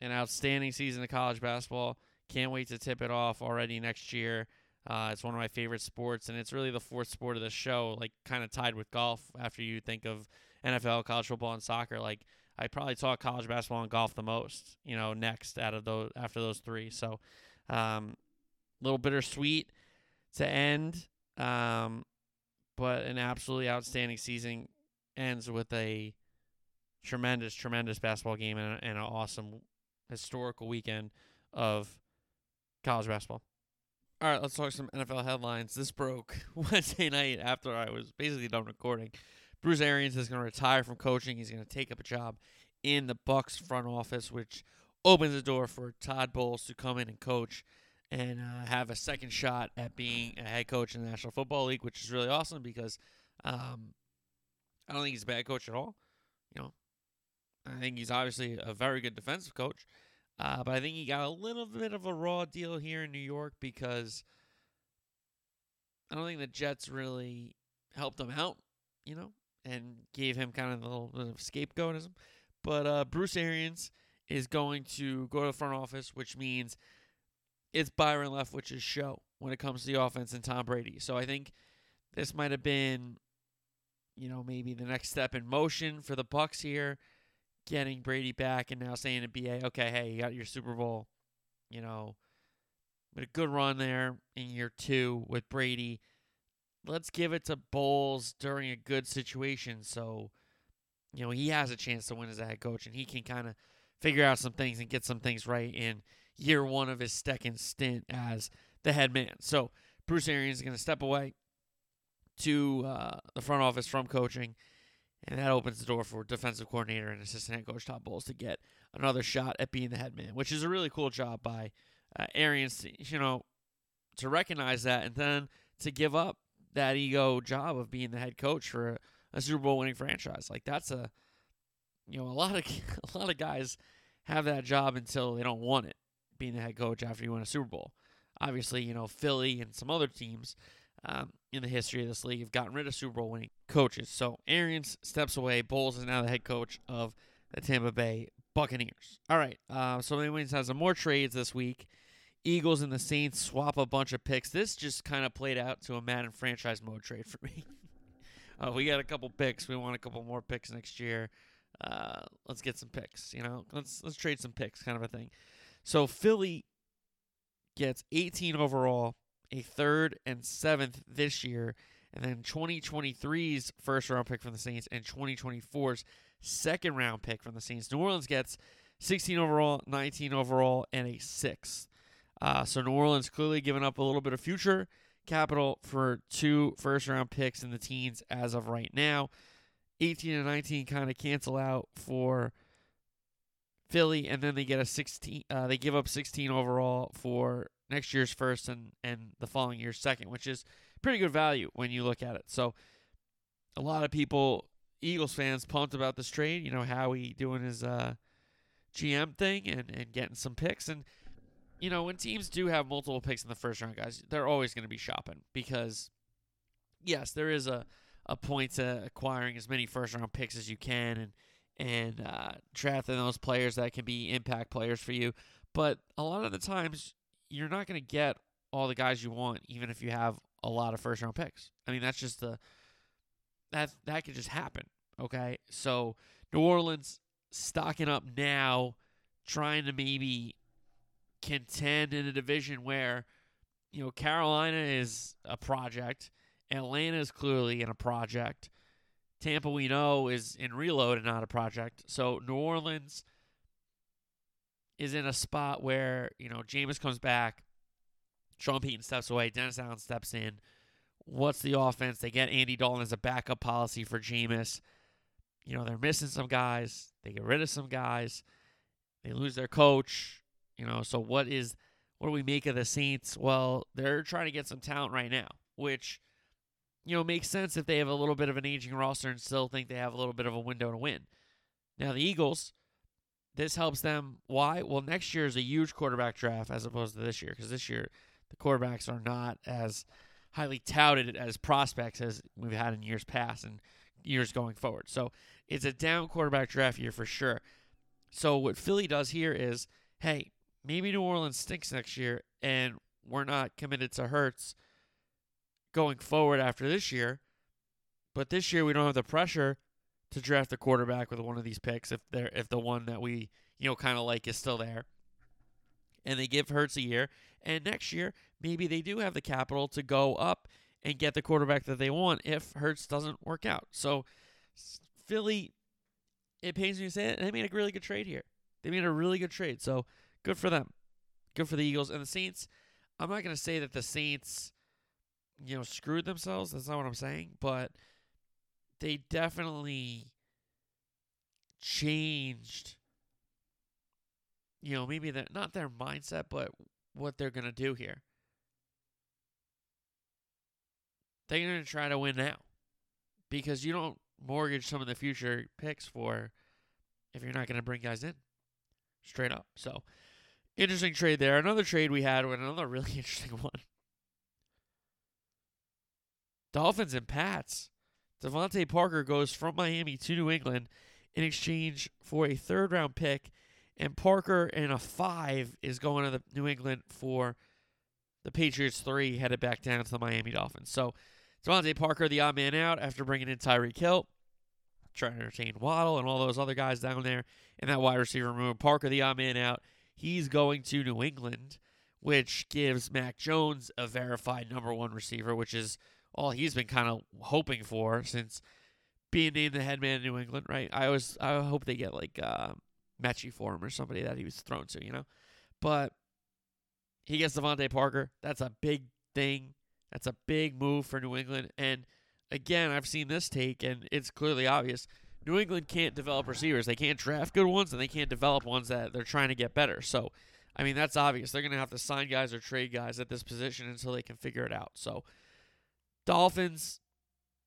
an outstanding season of college basketball. Can't wait to tip it off already next year. Uh, it's one of my favorite sports, and it's really the fourth sport of the show, like kind of tied with golf. After you think of NFL, college football, and soccer, like I probably talk college basketball and golf the most. You know, next out of those after those three. So, um, little bittersweet to end, um, but an absolutely outstanding season ends with a tremendous, tremendous basketball game and, and an awesome historical weekend of college basketball. All right, let's talk some NFL headlines. This broke Wednesday night after I was basically done recording. Bruce Arians is going to retire from coaching. He's going to take up a job in the Bucks front office, which opens the door for Todd Bowles to come in and coach and uh, have a second shot at being a head coach in the National Football League, which is really awesome because um, I don't think he's a bad coach at all. You know, I think he's obviously a very good defensive coach. Uh, but I think he got a little bit of a raw deal here in New York because I don't think the Jets really helped him out, you know, and gave him kind of a little bit of scapegoatism. But uh, Bruce Arians is going to go to the front office, which means it's Byron Leftwich's show when it comes to the offense and Tom Brady. So I think this might have been, you know, maybe the next step in motion for the Bucks here getting Brady back and now saying to BA, okay, hey, you got your Super Bowl, you know, but a good run there in year two with Brady. Let's give it to Bowles during a good situation so, you know, he has a chance to win as a head coach and he can kind of figure out some things and get some things right in year one of his second stint as the head man. So Bruce Arians is going to step away to uh, the front office from coaching And that opens the door for defensive coordinator and assistant head coach Todd Bowles to get another shot at being the head man, which is a really cool job by uh, Arians, you know, to recognize that and then to give up that ego job of being the head coach for a, a Super Bowl winning franchise. Like that's a, you know, a lot of a lot of guys have that job until they don't want it, being the head coach after you win a Super Bowl. Obviously, you know, Philly and some other teams um, in the history of this league have gotten rid of Super Bowl winning coaches. So Arians steps away. Bowles is now the head coach of the Tampa Bay Buccaneers. All right. Uh, so Wings has some more trades this week. Eagles and the Saints swap a bunch of picks. This just kind of played out to a Madden franchise mode trade for me. uh, we got a couple picks. We want a couple more picks next year. Uh, let's get some picks. You know, let's let's trade some picks, kind of a thing. So Philly gets 18 overall, a third and seventh this year, and then 2023's first round pick from the Saints and 2024's second round pick from the Saints. New Orleans gets 16 overall, 19 overall, and a sixth. Uh, so New Orleans clearly giving up a little bit of future capital for two first round picks in the teens as of right now. 18 and 19 kind of cancel out for Philly, and then they get a 16. Uh, they give up 16 overall for next year's first and and the following year's second, which is pretty good value when you look at it. So a lot of people, Eagles fans, pumped about this trade. You know, Howie doing his uh, GM thing and and getting some picks and you know, when teams do have multiple picks in the first round, guys, they're always going to be shopping because, yes, there is a, a point to acquiring as many first round picks as you can and and uh, drafting those players that can be impact players for you. But a lot of the times, you're not going to get all the guys you want, even if you have a lot of first round picks. I mean, that's just the that that could just happen. Okay, so New Orleans stocking up now, trying to maybe contend in a division where, you know, Carolina is a project, Atlanta is clearly in a project, Tampa we know is in reload and not a project. So New Orleans is in a spot where you know Jameis comes back, Sean Payton steps away, Dennis Allen steps in. What's the offense? They get Andy Dalton as a backup policy for Jameis. You know they're missing some guys. They get rid of some guys. They lose their coach. You know, so what is what do we make of the Saints? Well, they're trying to get some talent right now, which you know makes sense if they have a little bit of an aging roster and still think they have a little bit of a window to win. Now the Eagles, this helps them. Why? Well, next year is a huge quarterback draft as opposed to this year because this year the quarterbacks are not as highly touted as prospects as we've had in years past and years going forward. So it's a down quarterback draft year for sure. So what Philly does here is, hey, maybe New Orleans stinks next year and we're not committed to Hurts going forward after this year. But this year we don't have the pressure to draft a quarterback with one of these picks if they're if the one that we, you know, kind of like is still there. And they give Hurts a year. And next year, maybe they do have the capital to go up and get the quarterback that they want if Hurts doesn't work out. So Philly, it pains me to say it, they made a really good trade here. They made a really good trade. So good for them. Good for the Eagles and the Saints. I'm not going to say that the Saints, you know, screwed themselves. That's not what I'm saying, but they definitely changed. You know, maybe that not their mindset, but what they're going to do here. They're going to try to win now because you don't mortgage some of the future picks for if you're not going to bring guys in straight up. So, Interesting trade there. Another trade we had, another really interesting one. Dolphins and Pats. DeVante Parker goes from Miami to New England in exchange for a third round pick, and Parker and a five is going to the New England for the Patriots three, headed back down to the Miami Dolphins. So DeVante Parker, the odd man out after bringing in Tyreek Hill, trying to entertain Waddle and all those other guys down there in that wide receiver room. Parker, the odd man out He's going to New England, which gives Mac Jones a verified number one receiver, which is all he's been kind of hoping for since being named the head man in New England, right? I always I hope they get like uh, Metchie for him or somebody that he was thrown to, you know. But he gets DeVante Parker. That's a big thing. That's a big move for New England. And again, I've seen this take, and it's clearly obvious. New England can't develop receivers. They can't draft good ones, and they can't develop ones that they're trying to get better. So, I mean, that's obvious. They're going to have to sign guys or trade guys at this position until they can figure it out. So, Dolphins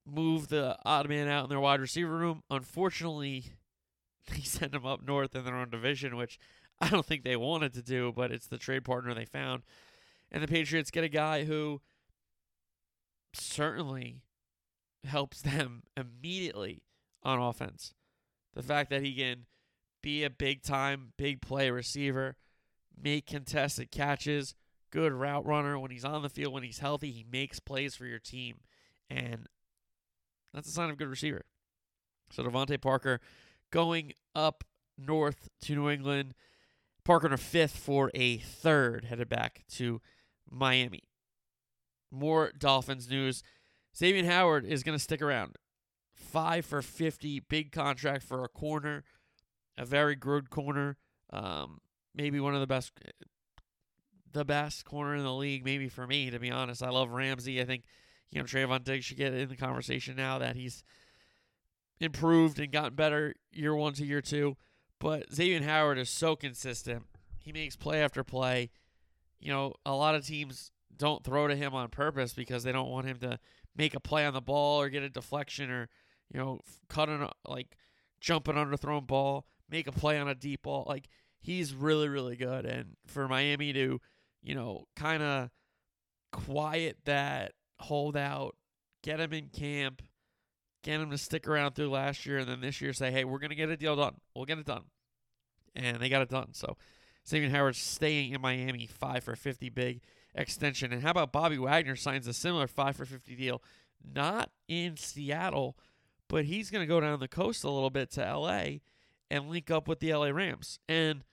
move the odd man out in their wide receiver room. Unfortunately, they send him up north in their own division, which I don't think they wanted to do, but it's the trade partner they found. And the Patriots get a guy who certainly helps them immediately on offense. The fact that he can be a big time, big play receiver, make contested catches, good route runner when he's on the field, when he's healthy, he makes plays for your team. And that's a sign of a good receiver. So DeVante Parker going up north to New England. Parker in a fifth for a third, headed back to Miami. More Dolphins news. Xavier Howard is going to stick around. Five for 50, big contract for a corner, a very good corner. Um, maybe one of the best, the best corner in the league, maybe for me, to be honest. I love Ramsey. I think, you know, Trevon Diggs should get in the conversation now that he's improved and gotten better year one to year two. But Xavier Howard is so consistent. He makes play after play. You know, a lot of teams don't throw to him on purpose because they don't want him to make a play on the ball or get a deflection or you know cut an like jump an underthrown ball, make a play on a deep ball. Like he's really really good, and for Miami to you know kind of quiet that holdout, get him in camp, get him to stick around through last year, and then this year say, hey, we're gonna get a deal done. We'll get it done, and they got it done. So. Xavier Howard staying in Miami, five for fifty big extension. And how about Bobby Wagner signs a similar 5 for 50 deal, not in Seattle, but he's going to go down the coast a little bit to LA and link up with the LA Rams. And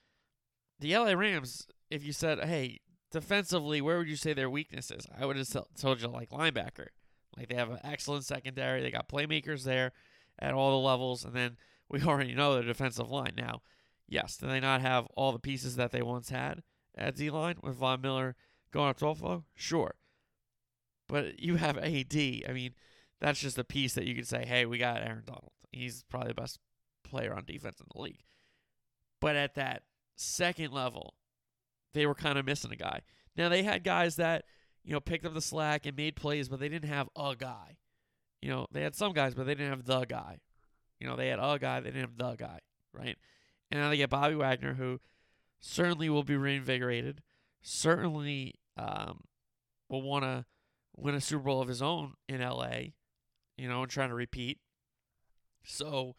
the LA Rams, if you said, hey, defensively, where would you say their weakness is? I would have told you like linebacker. Like they have an excellent secondary. They got playmakers there at all the levels. And then we already know their defensive line. Now, yes, do they not have all the pieces that they once had at D line with Von Miller going up to Buffalo? Sure. But you have AD. I mean, that's just a piece that you can say, hey, we got Aaron Donald. He's probably the best player on defense in the league. But at that second level, they were kind of missing a guy. Now, they had guys that, you know, picked up the slack and made plays, but they didn't have a guy. You know, they had some guys, but they didn't have the guy. You know, they had a guy, they didn't have the guy, right? And now they get Bobby Wagner, who certainly will be reinvigorated, certainly um, will want to win a Super Bowl of his own in LA, you know, and trying to repeat. So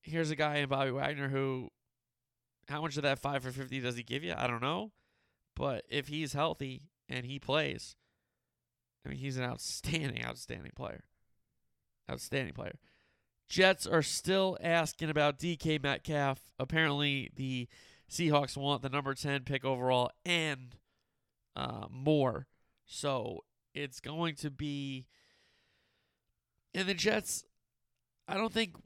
here's a guy in Bobby Wagner who, how much of that 5 for 50 does he give you? I don't know. But if he's healthy and he plays, I mean, he's an outstanding, outstanding player. Outstanding player. Jets are still asking about DK Metcalf. Apparently, the Seahawks want the number 10 pick overall and uh, more. So it's going to be. And the Jets, I don't think,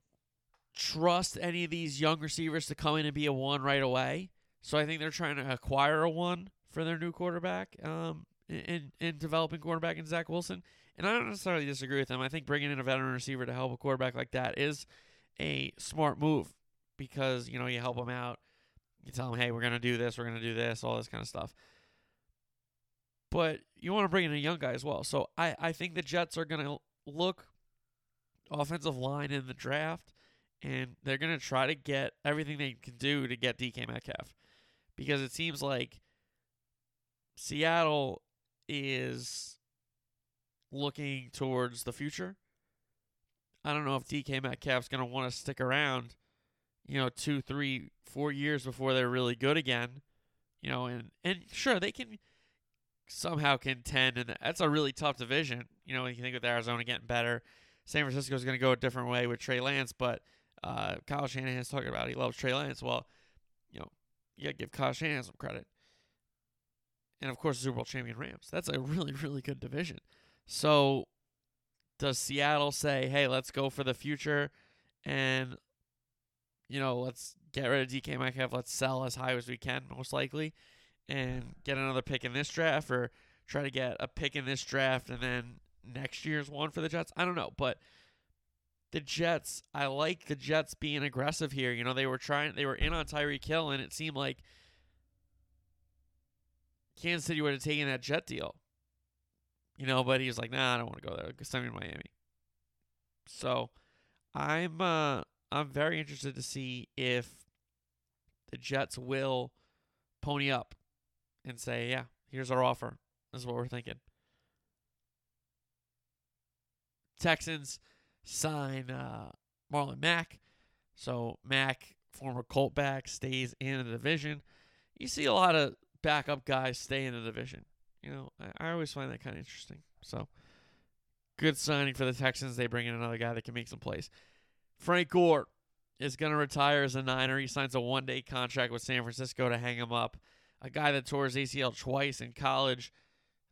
trust any of these young receivers to come in and be a one right away. So I think they're trying to acquire a one for their new quarterback um, in, in developing quarterback in Zach Wilson. And I don't necessarily disagree with them. I think bringing in a veteran receiver to help a quarterback like that is a smart move because, you know, you help them out. You tell them, hey, we're going to do this, we're going to do this, all this kind of stuff but you want to bring in a young guy as well. So I, I think the Jets are going to look offensive line in the draft, and they're going to try to get everything they can do to get DK Metcalf because it seems like Seattle is looking towards the future. I don't know if DK Metcalf's going to want to stick around, you know, two, three, four years before they're really good again. You know, and, and sure, they can somehow contend, and that's a really tough division. You know, when you think with Arizona getting better, San Francisco is going to go a different way with Trey Lance, but uh, Kyle Shanahan's talking about he loves Trey Lance. Well, you know, you got to give Kyle Shanahan some credit. And of course, Super Bowl champion Rams. That's a really, really good division. So, does Seattle say, hey, let's go for the future and, you know, let's get rid of DK Metcalf, let's sell as high as we can, most likely? and get another pick in this draft or try to get a pick in this draft and then next year's one for the Jets. I don't know, but the Jets, I like the Jets being aggressive here. You know, they were trying, they were in on Tyreek Hill, and it seemed like Kansas City would have taken that Jet deal. You know, but he was like, nah, I don't want to go there. Send me to Miami. So I'm uh I'm very interested to see if the Jets will pony up and say, yeah, here's our offer. This is what we're thinking. Texans sign uh, Marlon Mack. So Mack, former Colt back, stays in the division. You see a lot of backup guys stay in the division. You know, I, I always find that kind of interesting. So good signing for the Texans. They bring in another guy that can make some plays. Frank Gore is going to retire as a Niner. He signs a one day contract with San Francisco to hang him up. A guy that tore his ACL twice in college.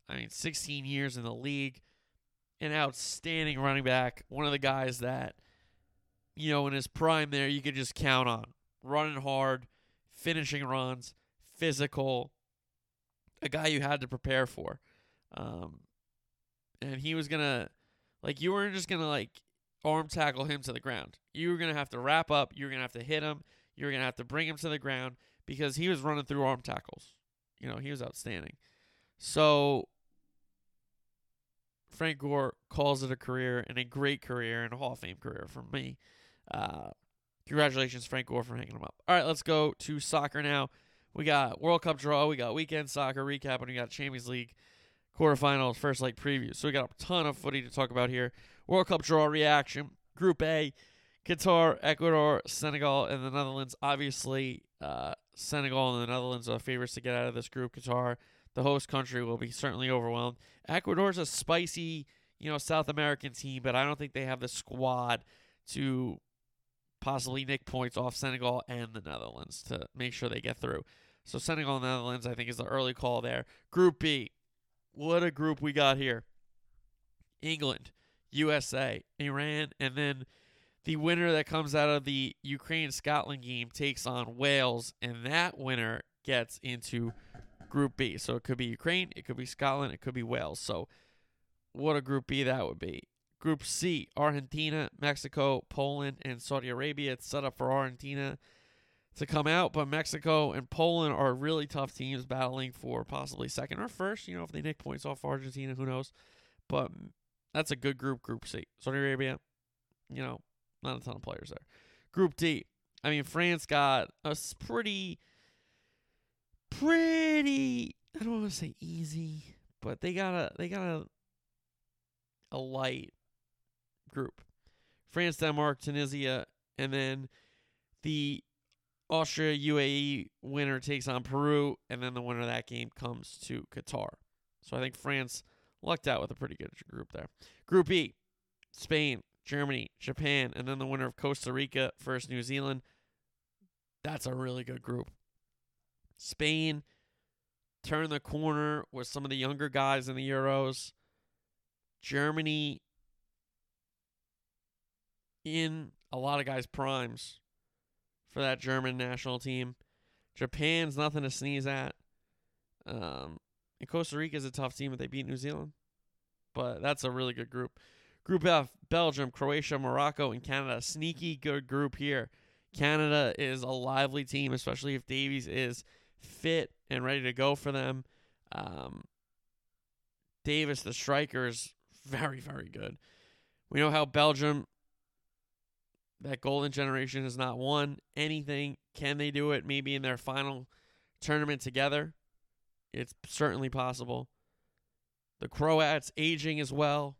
I mean, 16 years in the league. An outstanding running back. One of the guys that, you know, in his prime there, you could just count on. Running hard, finishing runs, physical. A guy you had to prepare for. Um, and he was going to, like, you weren't just going to, like, arm tackle him to the ground. You were going to have to wrap up. You were going to have to hit him. You were going to have to bring him to the ground because he was running through arm tackles. You know, he was outstanding. So Frank Gore calls it a career and a great career and a Hall of Fame career for me. Uh, congratulations, Frank Gore, for hanging him up. All right, let's go to soccer now. We got World Cup draw, we got weekend soccer recap, and we got Champions League quarterfinals, first leg preview. So we got a ton of footy to talk about here. World Cup draw reaction. Group A, Qatar, Ecuador, Senegal, and the Netherlands. Obviously, uh, Senegal and the Netherlands are favorites to get out of this group. Qatar, the host country, will be certainly overwhelmed. Ecuador's a spicy, you know, South American team, but I don't think they have the squad to possibly nick points off Senegal and the Netherlands to make sure they get through. So Senegal and Netherlands, I think, is the early call there. Group B, what a group we got here. England, USA, Iran, and then the winner that comes out of the Ukraine Scotland game takes on Wales, and that winner gets into Group B. So it could be Ukraine, it could be Scotland, it could be Wales. So what a Group B that would be. Group C, Argentina, Mexico, Poland, and Saudi Arabia. It's set up for Argentina to come out, but Mexico and Poland are really tough teams battling for possibly second or first. You know, if they nick points off Argentina, who knows? But that's a good group, Group C. Saudi Arabia, you know, not a ton of players there. Group D, I mean, France got a pretty, pretty. I don't want to say easy, but they got a they got a a light group. France, Denmark, Tunisia, and then the Austria UAE winner takes on Peru, and then the winner of that game comes to Qatar. So I think France lucked out with a pretty good group there. Group E, Spain, Germany, Japan, and then the winner of Costa Rica versus New Zealand. That's a really good group. Spain turned the corner with some of the younger guys in the Euros. Germany in a lot of guys' primes for that German national team. Japan's nothing to sneeze at. Um, and Costa Rica is a tough team, but they beat New Zealand. But that's a really good group. Group F, Belgium, Croatia, Morocco, and Canada. Sneaky good group here. Canada is a lively team, especially if Davies is fit and ready to go for them. Um, David, the striker, is very, very good. We know how Belgium, that golden generation, has not won anything. Can they do it maybe in their final tournament together? It's certainly possible. The Croats aging as well.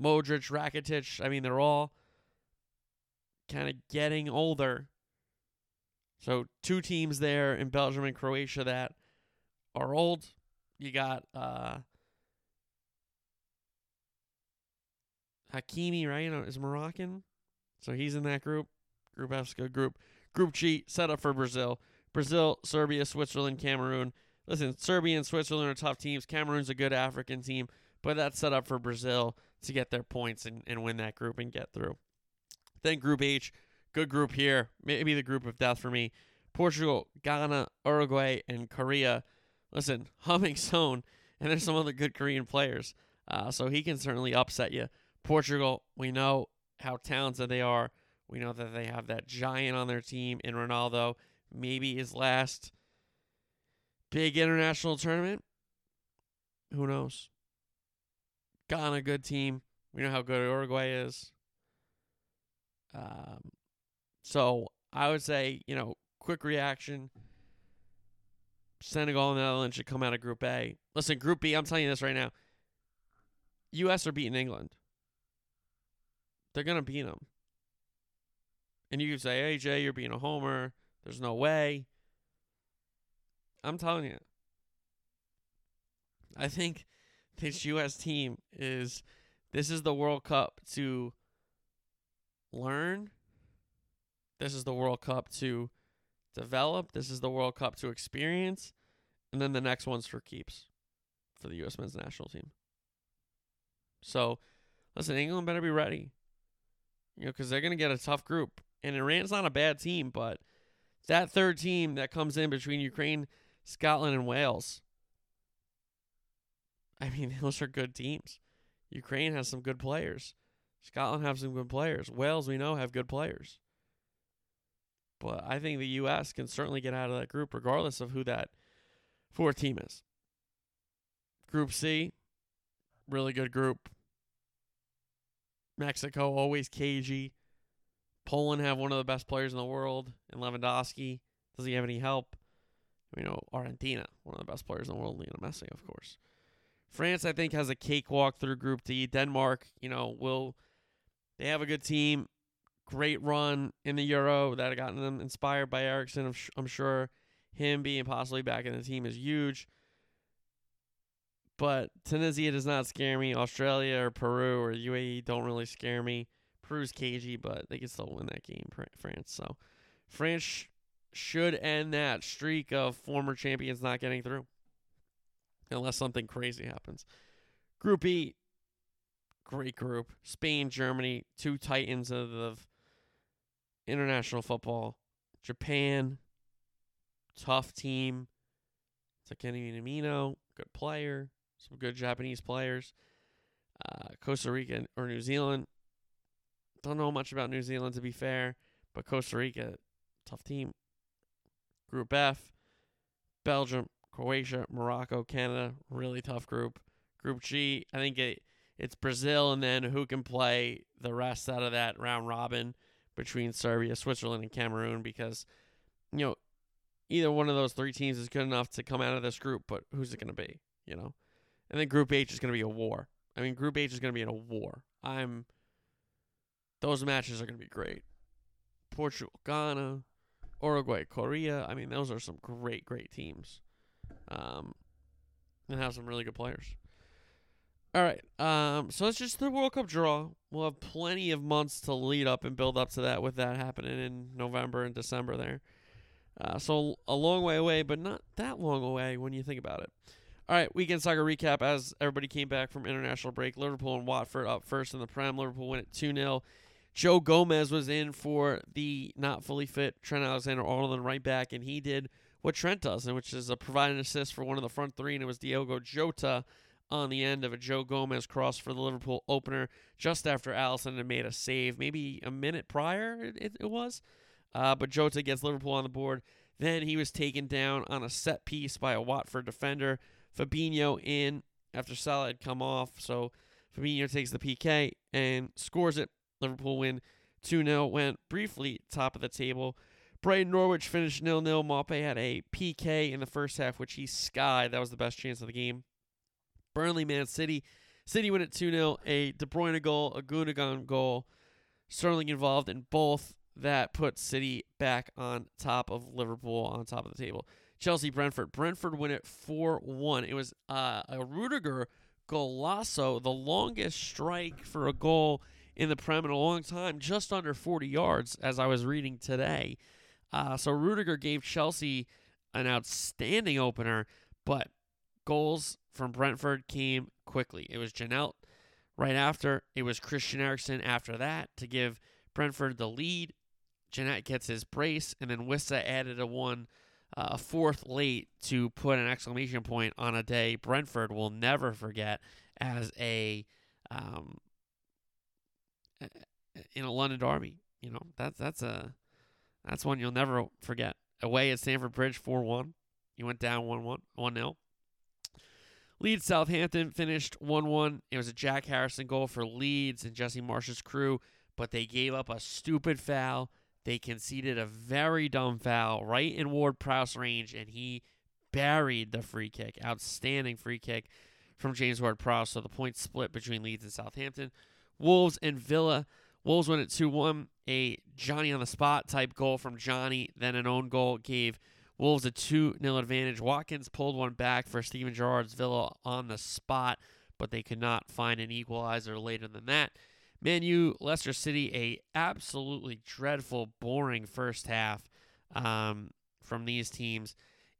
Modric, Rakitic, I mean, they're all kind of getting older. So, two teams there in Belgium and Croatia that are old. You got uh, Hakimi, right? You is Moroccan. So he's in that group. Group F's good group. Group G set up for Brazil. Brazil, Serbia, Switzerland, Cameroon. Listen, Serbia and Switzerland are tough teams. Cameroon's a good African team, but that's set up for Brazil to get their points and, and win that group and get through. Then Group H, good group here. Maybe the group of death for me. Portugal, Ghana, Uruguay, and Korea. Listen, Heung-min Son, and there's some other good Korean players. Uh, so he can certainly upset you. Portugal, we know how talented they are. We know that they have that giant on their team in Ronaldo. Maybe his last big international tournament. Who knows? Ghana, good team. We know how good Uruguay is. Um, so I would say, you know, quick reaction. Senegal and the Netherlands should come out of Group A. Listen, Group B, I'm telling you this right now. U.S. are beating England. They're going to beat them. And you can say, hey, Jay, you're being a homer. There's no way. I'm telling you. I think this U.S. team is, this is the World Cup to learn. This is the World Cup to develop. This is the World Cup to experience. And then the next one's for keeps for the U.S. men's national team. So, listen, England better be ready. You know, because they're going to get a tough group. And Iran's not a bad team, but that third team that comes in between Ukraine, Scotland, and Wales. I mean, those are good teams. Ukraine has some good players. Scotland have some good players. Wales, we know, have good players. But I think the U.S. can certainly get out of that group regardless of who that fourth team is. Group C, really good group. Mexico, always cagey. Poland have one of the best players in the world in Lewandowski. Does he have any help? You know, Argentina, one of the best players in the world, Lionel Messi, of course. France, I think, has a cakewalk through Group D. Denmark, you know, will they have a good team, great run in the Euro that have gotten them inspired by Eriksen. I'm sure him being possibly back in the team is huge. But Tunisia does not scare me. Australia or Peru or UAE don't really scare me. Peru's cagey, but they can still win that game, France. So France should end that streak of former champions not getting through. Unless something crazy happens. Group E, great group. Spain, Germany, two titans of the international football. Japan, tough team. Takumi Minamino, good player. Some good Japanese players. Uh, Costa Rica or New Zealand. Don't know much about New Zealand to be fair, but Costa Rica, tough team. Group F, Belgium, Croatia, Morocco, Canada, really tough group. Group G, I think it it's Brazil and then who can play the rest out of that round robin between Serbia, Switzerland, and Cameroon because you know either one of those three teams is good enough to come out of this group, but who's it going to be? You know, and then Group H is going to be a war. I mean, Group H is going to be in a war. I'm. Those matches are going to be great. Portugal, Ghana, Uruguay, Korea. I mean, those are some great, great teams. Um, and have some really good players. All right. Um, so it's just the World Cup draw. We'll have plenty of months to lead up and build up to that with that happening in November and December there. Uh, so a long way away, but not that long away when you think about it. All right, weekend soccer recap as everybody came back from international break. Liverpool and Watford up first in the Prem. Liverpool win it 2 0. Joe Gomez was in for the not fully fit Trent Alexander Arnold right back, and he did what Trent does, and which is a provide an assist for one of the front three, and it was Diogo Jota on the end of a Joe Gomez cross for the Liverpool opener just after Alisson had made a save, maybe a minute prior it, it, was. Uh, but Jota gets Liverpool on the board. Then he was taken down on a set piece by a Watford defender. Fabinho in after Salah had come off. So Fabinho takes the PK and scores it. Liverpool win 2 0. Went briefly top of the table. Brighton Norwich finished 0 0. Maupay had a PK in the first half, which he skied. That was the best chance of the game. Burnley, Man City. City win at 2 0. A De Bruyne goal, a Gundogan goal. Sterling involved in both. That puts City back on top of Liverpool, on top of the table. Chelsea, Brentford. Brentford win it 4 1. It was uh, a Rudiger golazo, the longest strike for a goal in the Prem in a long time, just under 40 yards, as I was reading today. Uh, so Rudiger gave Chelsea an outstanding opener, but goals from Brentford came quickly. It was Janelt right after. It was Christian Eriksen after that to give Brentford the lead. Janelt gets his brace, and then Wissa added a one, uh, a fourth late to put an exclamation point on a day Brentford will never forget as a um, in a London derby. You know that's that's a that's one you'll never forget. Away at Stamford Bridge, four one. You went down one one one nil. Leeds Southampton finished 1 1. It was a Jack Harrison goal for Leeds and Jesse Marsch's crew, but they gave up a stupid foul. They conceded a very dumb foul right in Ward Prowse range, and he buried the free kick. Outstanding free kick from James Ward Prowse. So the points split between Leeds and Southampton. Wolves and Villa. Wolves win at 2 1. A Johnny on the spot type goal from Johnny, then an own goal gave Wolves a 2 0 advantage. Watkins pulled one back for Steven Gerrard's Villa on the spot, but they could not find an equalizer later than that. Man U, Leicester City, a absolutely dreadful, boring first half um, from these teams.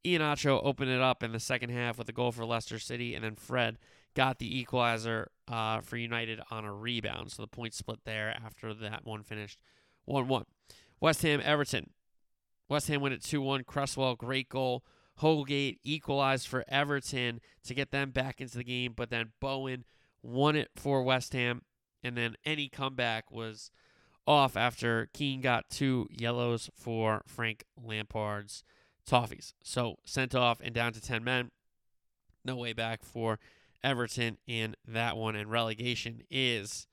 Iheanacho opened it up in the second half with a goal for Leicester City, and then Fred got the equalizer uh, for United on a rebound. So the points split there after that one finished 1 1. West Ham Everton. West Ham win at 2 1. Cresswell, great goal. Holgate equalized for Everton to get them back into the game, but then Bowen won it for West Ham, and then any comeback was off after Keane got two yellows for Frank Lampard's Toffees. So sent off and down to 10 men. No way back for Everton in that one, and relegation is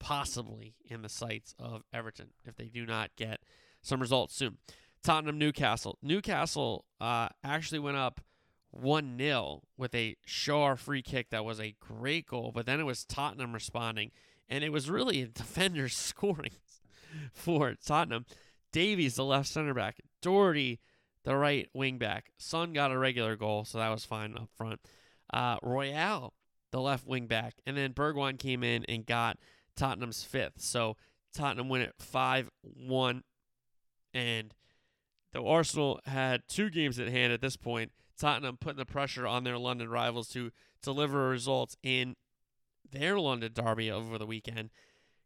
possibly in the sights of Everton if they do not get some results soon. Tottenham Newcastle. Newcastle uh, actually went up 1 0 with a Schär free kick that was a great goal, but then it was Tottenham responding, and it was really a defender scoring for Tottenham. Davies, the left center back, Doherty, the right wing back. Son got a regular goal, so that was fine up front. Uh, Royal, the left wing back, and then Bergwijn came in and got Tottenham's fifth. So Tottenham win it 5 1 and the Arsenal had two games at hand at this point. Tottenham putting the pressure on their London rivals to deliver results in their London derby over the weekend.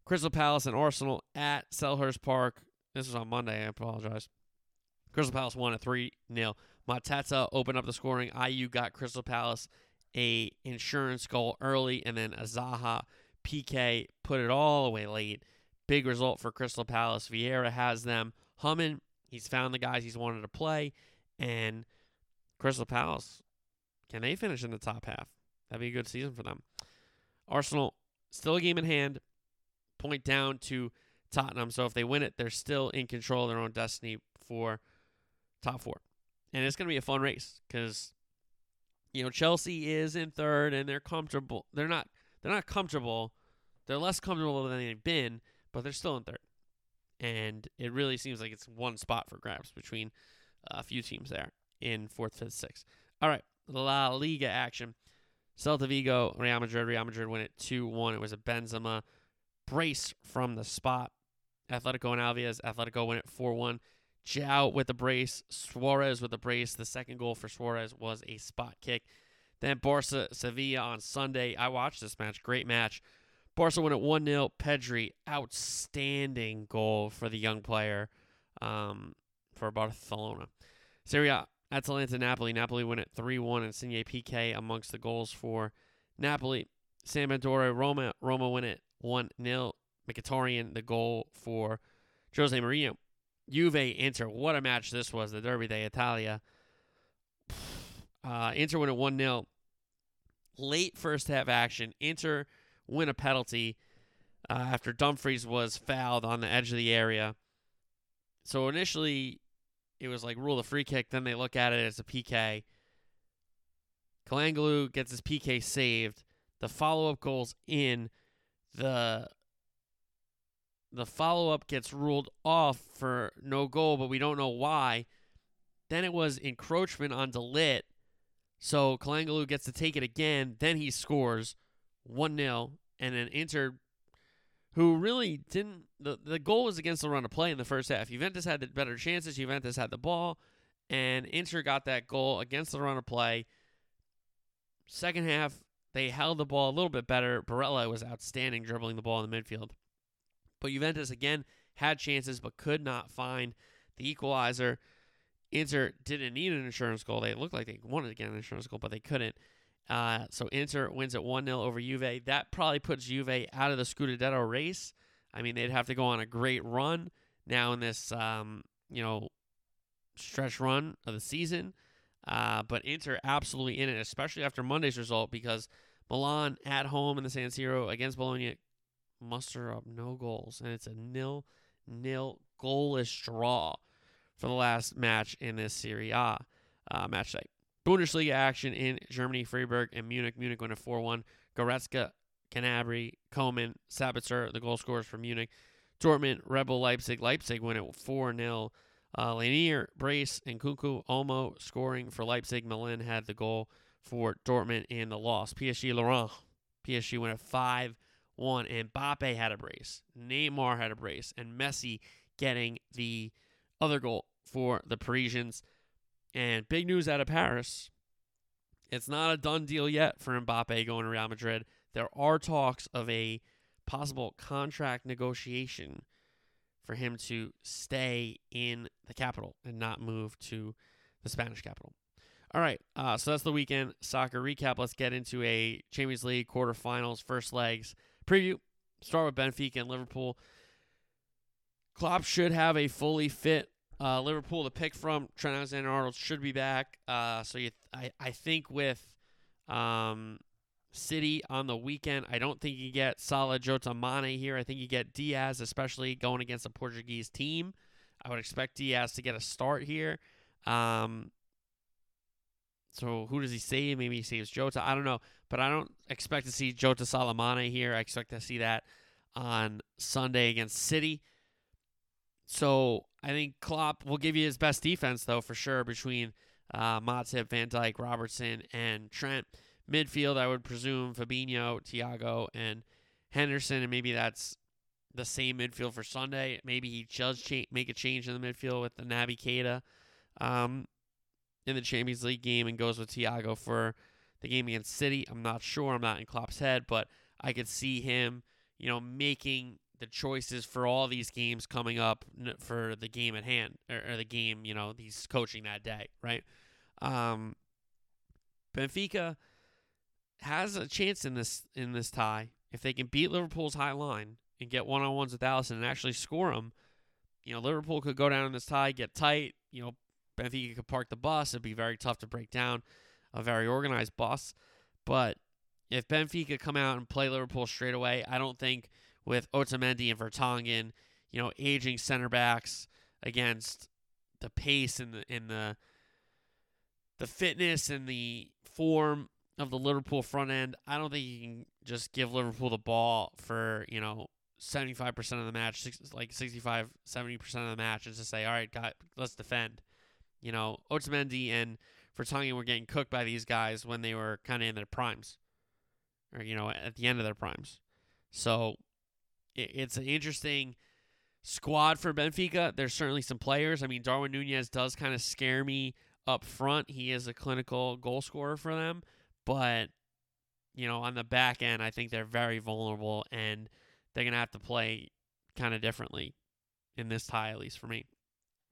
Crystal Palace and Arsenal at Selhurst Park. This was on Monday. I apologize. Crystal Palace won a 3 0. Mateta opened up the scoring. Ayew got Crystal Palace a insurance goal early, and then a Zaha PK put it all away late. Big result for Crystal Palace. Vieira has them humming. He's found the guys he's wanted to play. And Crystal Palace, can they finish in the top half? That'd be a good season for them. Arsenal, still a game in hand. Point down to Tottenham. So if they win it, they're still in control of their own destiny for top four. And it's going to be a fun race because, you know, Chelsea is in third and they're comfortable. They're not. They're not comfortable. They're less comfortable than they've been, but they're still in third and it really seems like it's one spot for grabs between uh, a few teams there in fourth, fifth, sixth. All right, La Liga action. Celta Vigo, Real Madrid. Real Madrid win it 2 1. It was a Benzema brace from the spot. Atletico and Alavés. Atletico win it 4 1. João with the brace. Suarez with the brace. The second goal for Suarez was a spot kick. Then Barca Sevilla on Sunday. I watched this match. Great match. Barca win at 1 0. Pedri, outstanding goal for the young player um, for Barcelona. Serie A, Atalanta Napoli. Napoli win at 3 1, and Insigne PK amongst the goals for Napoli. Sampdoria Roma. Roma win at 1 0. Mkhitaryan, the goal for Jose Mourinho. Juve Inter. What a match this was. The Derby d'Italia. Uh, Inter win at 1 0. Late first half action. Inter win a penalty uh, after Dumfries was fouled on the edge of the area. So initially, it was like rule the free kick. Then they look at it as a PK. Calhanoglu gets his PK saved. The follow up goes in. The the follow up gets ruled off for no goal, but we don't know why. Then it was encroachment on De Ligt. So Calhanoglu gets to take it again. Then he scores. 1 0, and then Inter, who really didn't. The, the goal was against the run of play in the first half. Juventus had the better chances. Juventus had the ball, and Inter got that goal against the run of play. Second half, they held the ball a little bit better. Barella was outstanding dribbling the ball in the midfield. But Juventus, again, had chances but could not find the equalizer. Inter didn't need an insurance goal. They looked like they wanted to get an insurance goal, but they couldn't. Uh, so Inter wins at 1 0 over Juve. That probably puts Juve out of the Scudetto race. I mean, they'd have to go on a great run now in this, um, you know, stretch run of the season. Uh, but Inter absolutely in it, especially after Monday's result, because Milan at home in the San Siro against Bologna muster up no goals, and it's a nil nil goalless draw for the last match in this Serie A uh, match day. Bundesliga action in Germany, Freiburg and Munich. Munich win a 4 1. Goretzka, Gnabry, Coman, Sabitzer, the goal scorers for Munich. Dortmund, Rebel Leipzig. Leipzig win it 4 0. Uh, Laimer, Brace, and Nkunku Olmo scoring for Leipzig. Malen had the goal for Dortmund in the loss. PSG Lorient. PSG win a 5 1. And Mbappe had a brace. Neymar had a brace. And Messi getting the other goal for the Parisians. And big news out of Paris. It's not a done deal yet for Mbappe going to Real Madrid. There are talks of a possible contract negotiation for him to stay in the capital and not move to the Spanish capital. All right, uh, so that's the weekend soccer recap. Let's get into a Champions League quarterfinals, first legs preview. Start with Benfica and Liverpool. Klopp should have a fully fit uh, Liverpool to pick from. Trent Alexander-Arnold should be back. Uh, so you, I, I think with um, City on the weekend, I don't think you get Salah Jota Mane here. I think you get Diaz, especially going against a Portuguese team. I would expect Diaz to get a start here. Um, so who does he save? Maybe he saves Jota. I don't know, but I don't expect to see Jota Salah Mane here. I expect to see that on Sunday against City. So I think Klopp will give you his best defense, though, for sure, between uh, Matip, Van Dijk, Robertson, and Trent. Midfield, I would presume Fabinho, Thiago, and Henderson, and maybe that's the same midfield for Sunday. Maybe he does cha- make a change in the midfield with the Naby Keita. Um, in the Champions League game and goes with Thiago for the game against City. I'm not sure. I'm not in Klopp's head, but I could see him, you know, making the choices for all these games coming up for the game at hand or, or the game, you know, he's coaching that day, right? Um, Benfica has a chance in this in this tie if they can beat Liverpool's high line and get one on ones with Alisson and actually score them. You know, Liverpool could go down in this tie, get tight, you know, Benfica could park the bus. It'd be very tough to break down a very organized bus. But if Benfica come out and play Liverpool straight away, I don't think with Otamendi and Vertonghen, you know, aging center backs against the pace and the in the the fitness and the form of the Liverpool front end, I don't think you can just give Liverpool the ball for, you know, 75% of the match, like 65, 70% of the match and just say, all right, got, let's defend. You know, Otamendi and Vertonghen were getting cooked by these guys when they were kind of in their primes, or you know, at the end of their primes. So it's an interesting squad for Benfica. There's certainly some players. I mean, Darwin Nunez does kind of scare me up front. He is a clinical goal scorer for them, but you know, on the back end, I think they're very vulnerable and they're gonna have to play kind of differently in this tie, at least for me.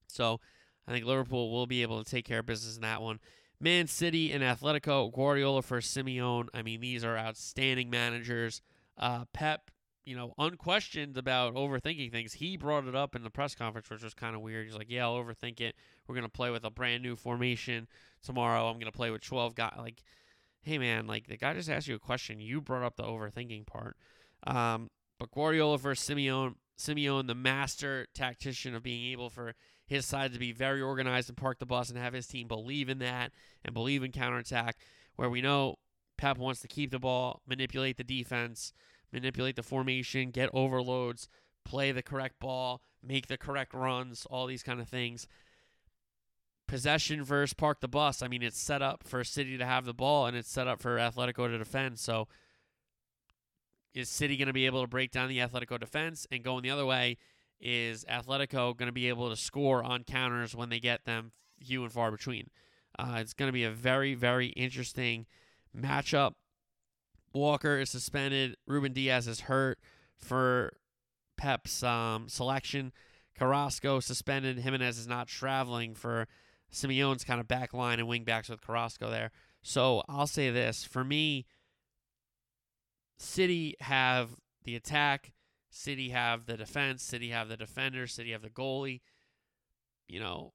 So I think Liverpool will be able to take care of business in that one. Man City and Atletico, Guardiola for Simeone. I mean, these are outstanding managers. Uh, Pep, you know, unquestioned about overthinking things. He brought it up in the press conference, which was kind of weird. He's like, "Yeah, I'll overthink it. We're gonna play with a brand new formation tomorrow. I'm gonna play with 12 guys." Like, hey man, like the guy just asked you a question. You brought up the overthinking part. Um, but Guardiola versus Simeone. Simeone, the master tactician of being able for his side to be very organized and park the bus and have his team believe in that and believe in counterattack, where we know Pep wants to keep the ball, manipulate the defense, manipulate the formation, get overloads, play the correct ball, make the correct runs, all these kind of things. Possession versus park the bus. I mean, it's set up for City to have the ball and it's set up for Atletico to defend. So is City going to be able to break down the Atletico defense and going the other way? is Atletico going to be able to score on counters when they get them few and far between. Uh, it's going to be a very, very interesting matchup. Walker is suspended. Ruben Dias is hurt for Pep's um, selection. Carrasco suspended. Giménez is not traveling for Simeone's kind of back line and wing backs with Carrasco there. So I'll say this for me, City have the attack, City have the defense, City have the defender, City have the goalie. You know,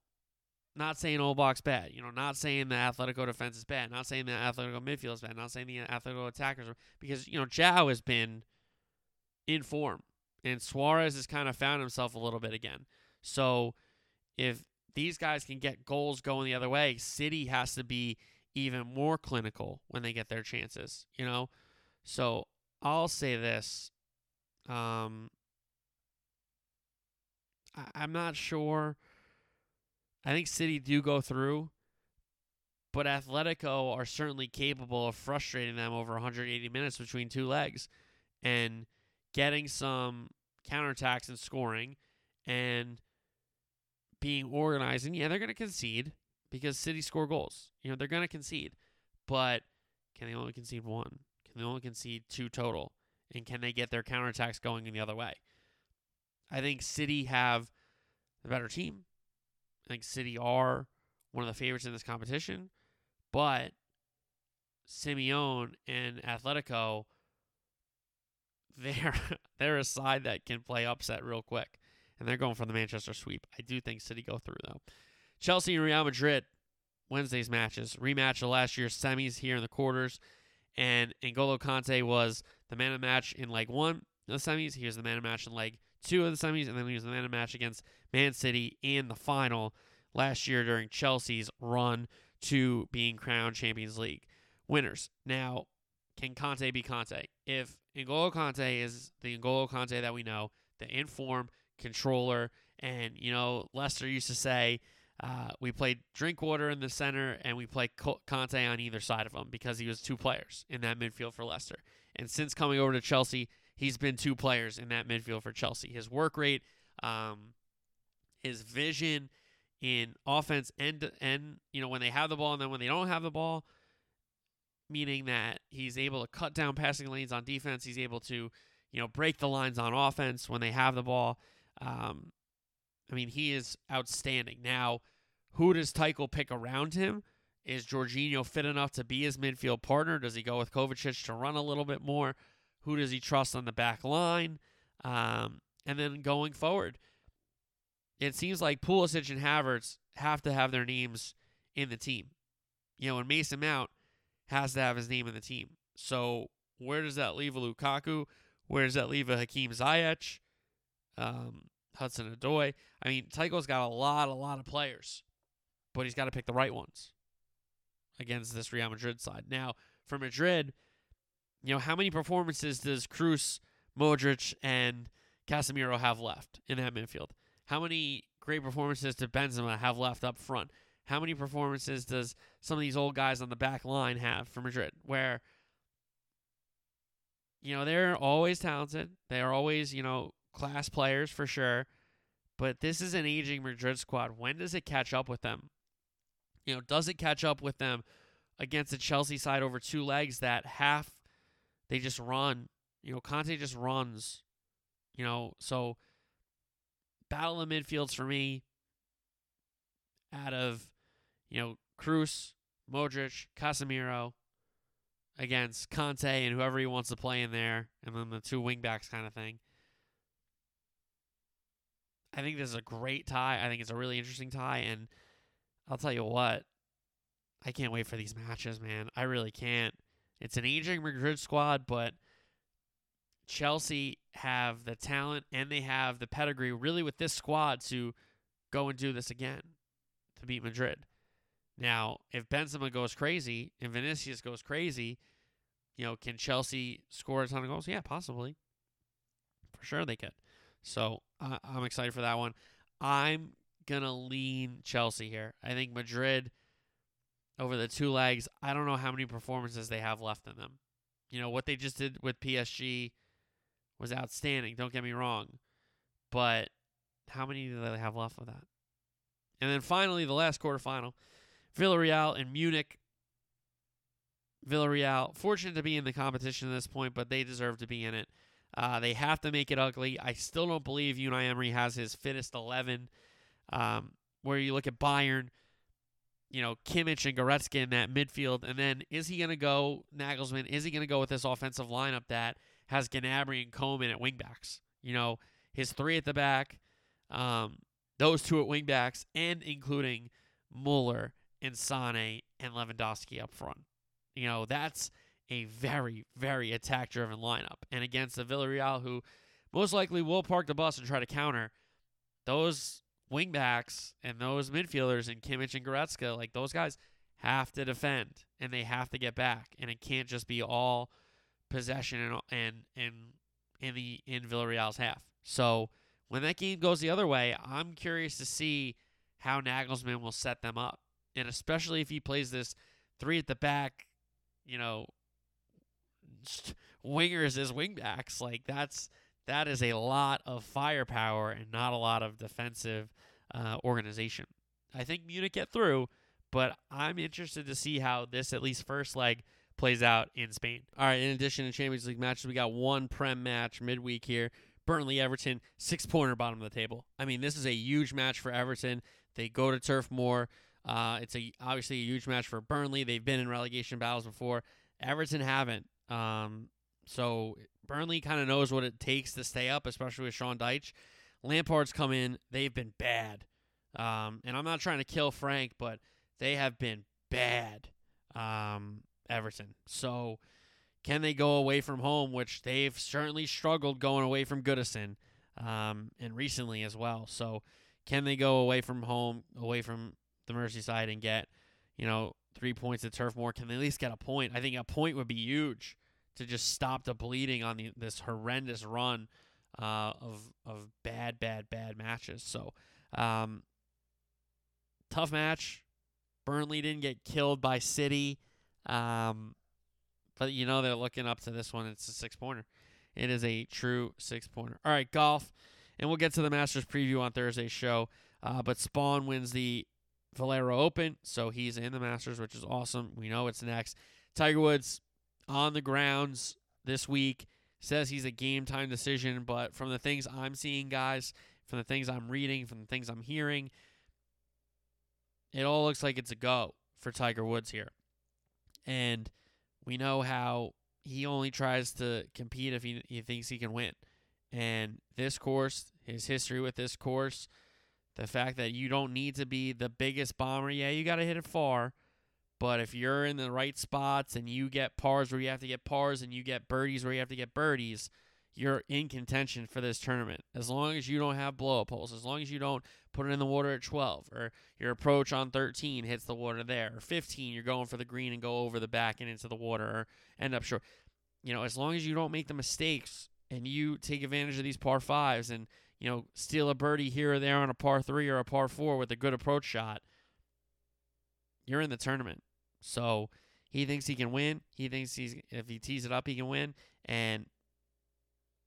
not saying old bad. You know, not saying the Atletico defense is bad. Not saying the Atletico midfield is bad. Not saying the Atletico attackers are because you know João has been in form and Suarez has kind of found himself a little bit again. So if these guys can get goals going the other way, City has to be even more clinical when they get their chances. You know, so I'll say this. Um, I, I'm not sure. I think City do go through, but Atletico are certainly capable of frustrating them over 180 minutes between two legs and getting some counterattacks and scoring and being organized. And yeah, they're going to concede because City score goals. You know, they're going to concede, but can they only concede one? Can they only concede two total? And can they get their counterattacks going in the other way? I think City have the better team. I think City are one of the favorites in this competition, but Simeone and Atletico, they're they're a side that can play upset real quick, and they're going for the Manchester sweep. I do think City go through though. Chelsea and Real Madrid, Wednesday's matches rematch of last year's semis here in the quarters, and N'Golo Kante was the man of the match in leg one of the semis. He was the man of the match in leg two of the semis, and then he was the man of match against Man City in the final last year during Chelsea's run to being crowned Champions League winners. Now, can Kante be Kante? If N'Golo Kante is the N'Golo Kante that we know, the inform controller, and you know Leicester used to say uh, we played Drinkwater in the center and we played Kante on either side of him because he was two players in that midfield for Leicester. And since coming over to Chelsea, he's been two players in that midfield for Chelsea. His work rate, um, his vision in offense and and you know when they have the ball and then when they don't have the ball, meaning that he's able to cut down passing lanes on defense. He's able to you know break the lines on offense when they have the ball. Um, I mean, he is outstanding. Now, who does Tuchel pick around him? Is Jorginho fit enough to be his midfield partner? Does he go with Kovacic to run a little bit more? Who does he trust on the back line? Um, and then going forward, it seems like Pulisic and Havertz have to have their names in the team. You know, and Mason Mount has to have his name in the team. So where does that leave a Lukaku? Where does that leave a Hakim Ziyech? Um, Hudson Odoi. I mean, Tuchel's got a lot, a lot of players, but he's got to pick the right ones against this Real Madrid side. Now, for Madrid, you know, how many performances does Kroos, Modric, and Casemiro have left in that midfield? How many great performances does Benzema have left up front? How many performances does some of these old guys on the back line have for Madrid? Where, you know, they're always talented. They are always, you know, class players for sure. But this is an aging Madrid squad. When does it catch up with them? You know, does it catch up with them against the Chelsea side over two legs that half they just run? You know, Kante just runs. You know, so battle of midfields for me out of, you know, Kroos, Modric, Casemiro against Kante and whoever he wants to play in there, and then the two wingbacks kind of thing. I think this is a great tie. I think it's a really interesting tie, and I'll tell you what, I can't wait for these matches, man. I really can't. It's an aging Madrid squad, but Chelsea have the talent and they have the pedigree, really, with this squad to go and do this again to beat Madrid. Now, if Benzema goes crazy and Vinicius goes crazy, you know, can Chelsea score a ton of goals? Yeah, possibly. For sure they could. So uh, I'm excited for that one. I'm going to lean Chelsea here. I think Madrid over the two legs, I don't know how many performances they have left in them. You know, what they just did with PSG was outstanding. Don't get me wrong. But how many do they have left of that? And then finally, the last quarterfinal Villarreal and Munich. Villarreal, fortunate to be in the competition at this point, but they deserve to be in it. Uh, they have to make it ugly. I still don't believe Unai Emery has his fittest 11. Um, where you look at Bayern, you know, Kimmich and Goretzka in that midfield. And then is he going to go, Nagelsmann, is he going to go with this offensive lineup that has Gnabry and Coman at wingbacks? You know, his three at the back, um, those two at wingbacks, and including Muller and Sane and Lewandowski up front. You know, that's a very, very attack driven lineup. And against the Villarreal, who most likely will park the bus and try to counter, those wingbacks and those midfielders and Kimmich and Goretzka, like those guys have to defend and they have to get back. And it can't just be all possession and and and in the in Villarreal's half. So when that game goes the other way, I'm curious to see how Nagelsmann will set them up. And especially if he plays this three at the back, you know, wingers as wingbacks, like that's that is a lot of firepower and not a lot of defensive uh, organization. I think Munich get through, but I'm interested to see how this at least first leg plays out in Spain. All right, in addition to Champions League matches, we got one Prem match midweek here. Burnley Everton, six pointer bottom of the table. I mean, this is a huge match for Everton. They go to Turf Moor. Uh, it's a obviously a huge match for Burnley. They've been in relegation battles before. Everton haven't. Um, so Burnley kind of knows what it takes to stay up, especially with Sean Dyche. Lampard's come in. They've been bad. Um, and I'm not trying to kill Frank, but they have been bad. Um, Everton. So can they go away from home, which they've certainly struggled going away from Goodison um, and recently as well. So can they go away from home, away from the Merseyside and get, you know, three points at Turf Moor? Can they at least get a point? I think a point would be huge to just stop the bleeding on the, this horrendous run uh, of of bad, bad, bad matches. So um, tough match. Burnley didn't get killed by City. Um, but you know they're looking up to this one. It's a six pointer. It is a true six pointer. All right, golf, and we'll get to the Masters preview on Thursday's show. Uh, but Spaun wins the Valero Open, so he's in the Masters, which is awesome. We know it's next. Tiger Woods on the grounds this week says he's a game time decision, but from the things I'm seeing, guys, from the things I'm reading, from the things I'm hearing, it all looks like it's a go for Tiger Woods here. And we know how he only tries to compete if he, he thinks he can win. And this course, his history with this course, the fact that you don't need to be the biggest bomber, yeah, you got to hit it far. But if you're in the right spots and you get pars where you have to get pars and you get birdies where you have to get birdies, you're in contention for this tournament. As long as you don't have blow up holes, as long as you don't put it in the water at 12, or your approach on 13 hits the water there, or 15, you're going for the green and go over the back and into the water, or end up short. You know, as long as you don't make the mistakes and you take advantage of these par fives and, you know, steal a birdie here or there on a par three or a par four with a good approach shot, you're in the tournament. So he thinks he can win. He thinks he's if he tees it up, he can win. And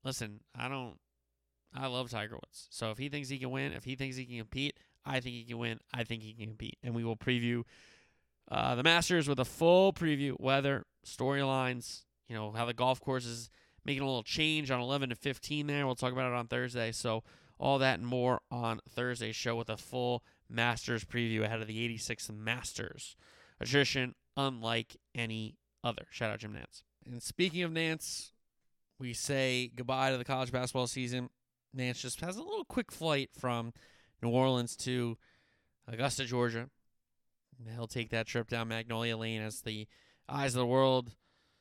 listen, I don't. I love Tiger Woods. So if he thinks he can win, if he thinks he can compete, I think he can win. I think he can compete. And we will preview uh, the Masters with a full preview, weather, storylines, you know, how the golf course is making a little change on 11 to 15 there. We'll talk about it on Thursday. So all that and more on Thursday's show with a full Masters preview ahead of the 86 Masters. A tradition unlike any other. Shout out Jim Nantz. And speaking of Nantz, we say goodbye to the college basketball season. Nantz just has a little quick flight from New Orleans to Augusta, Georgia. And He'll take that trip down Magnolia Lane as the eyes of the world,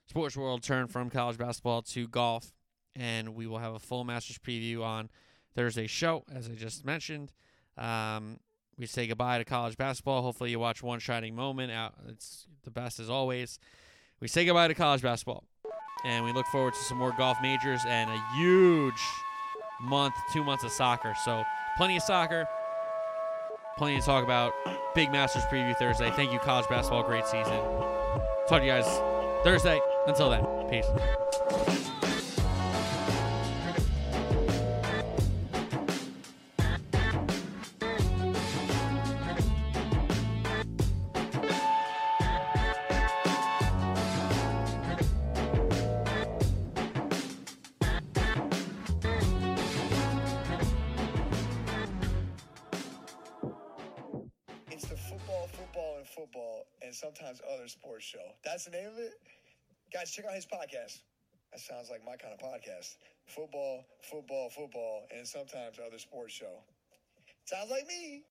sports world, turn from college basketball to golf. And we will have a full Masters preview on Thursday's show, as I just mentioned. Um, we say goodbye to college basketball. Hopefully, you watch one shining moment. Out, it's the best as always. We say goodbye to college basketball, and we look forward to some more golf majors and a huge month, two months of soccer. So, plenty of soccer, plenty to talk about. Big Masters preview Thursday. Thank you, college basketball. Great season. Talk to you guys Thursday. Until then, peace. Podcast. Football, football, football, and sometimes other sports show. Sounds like me.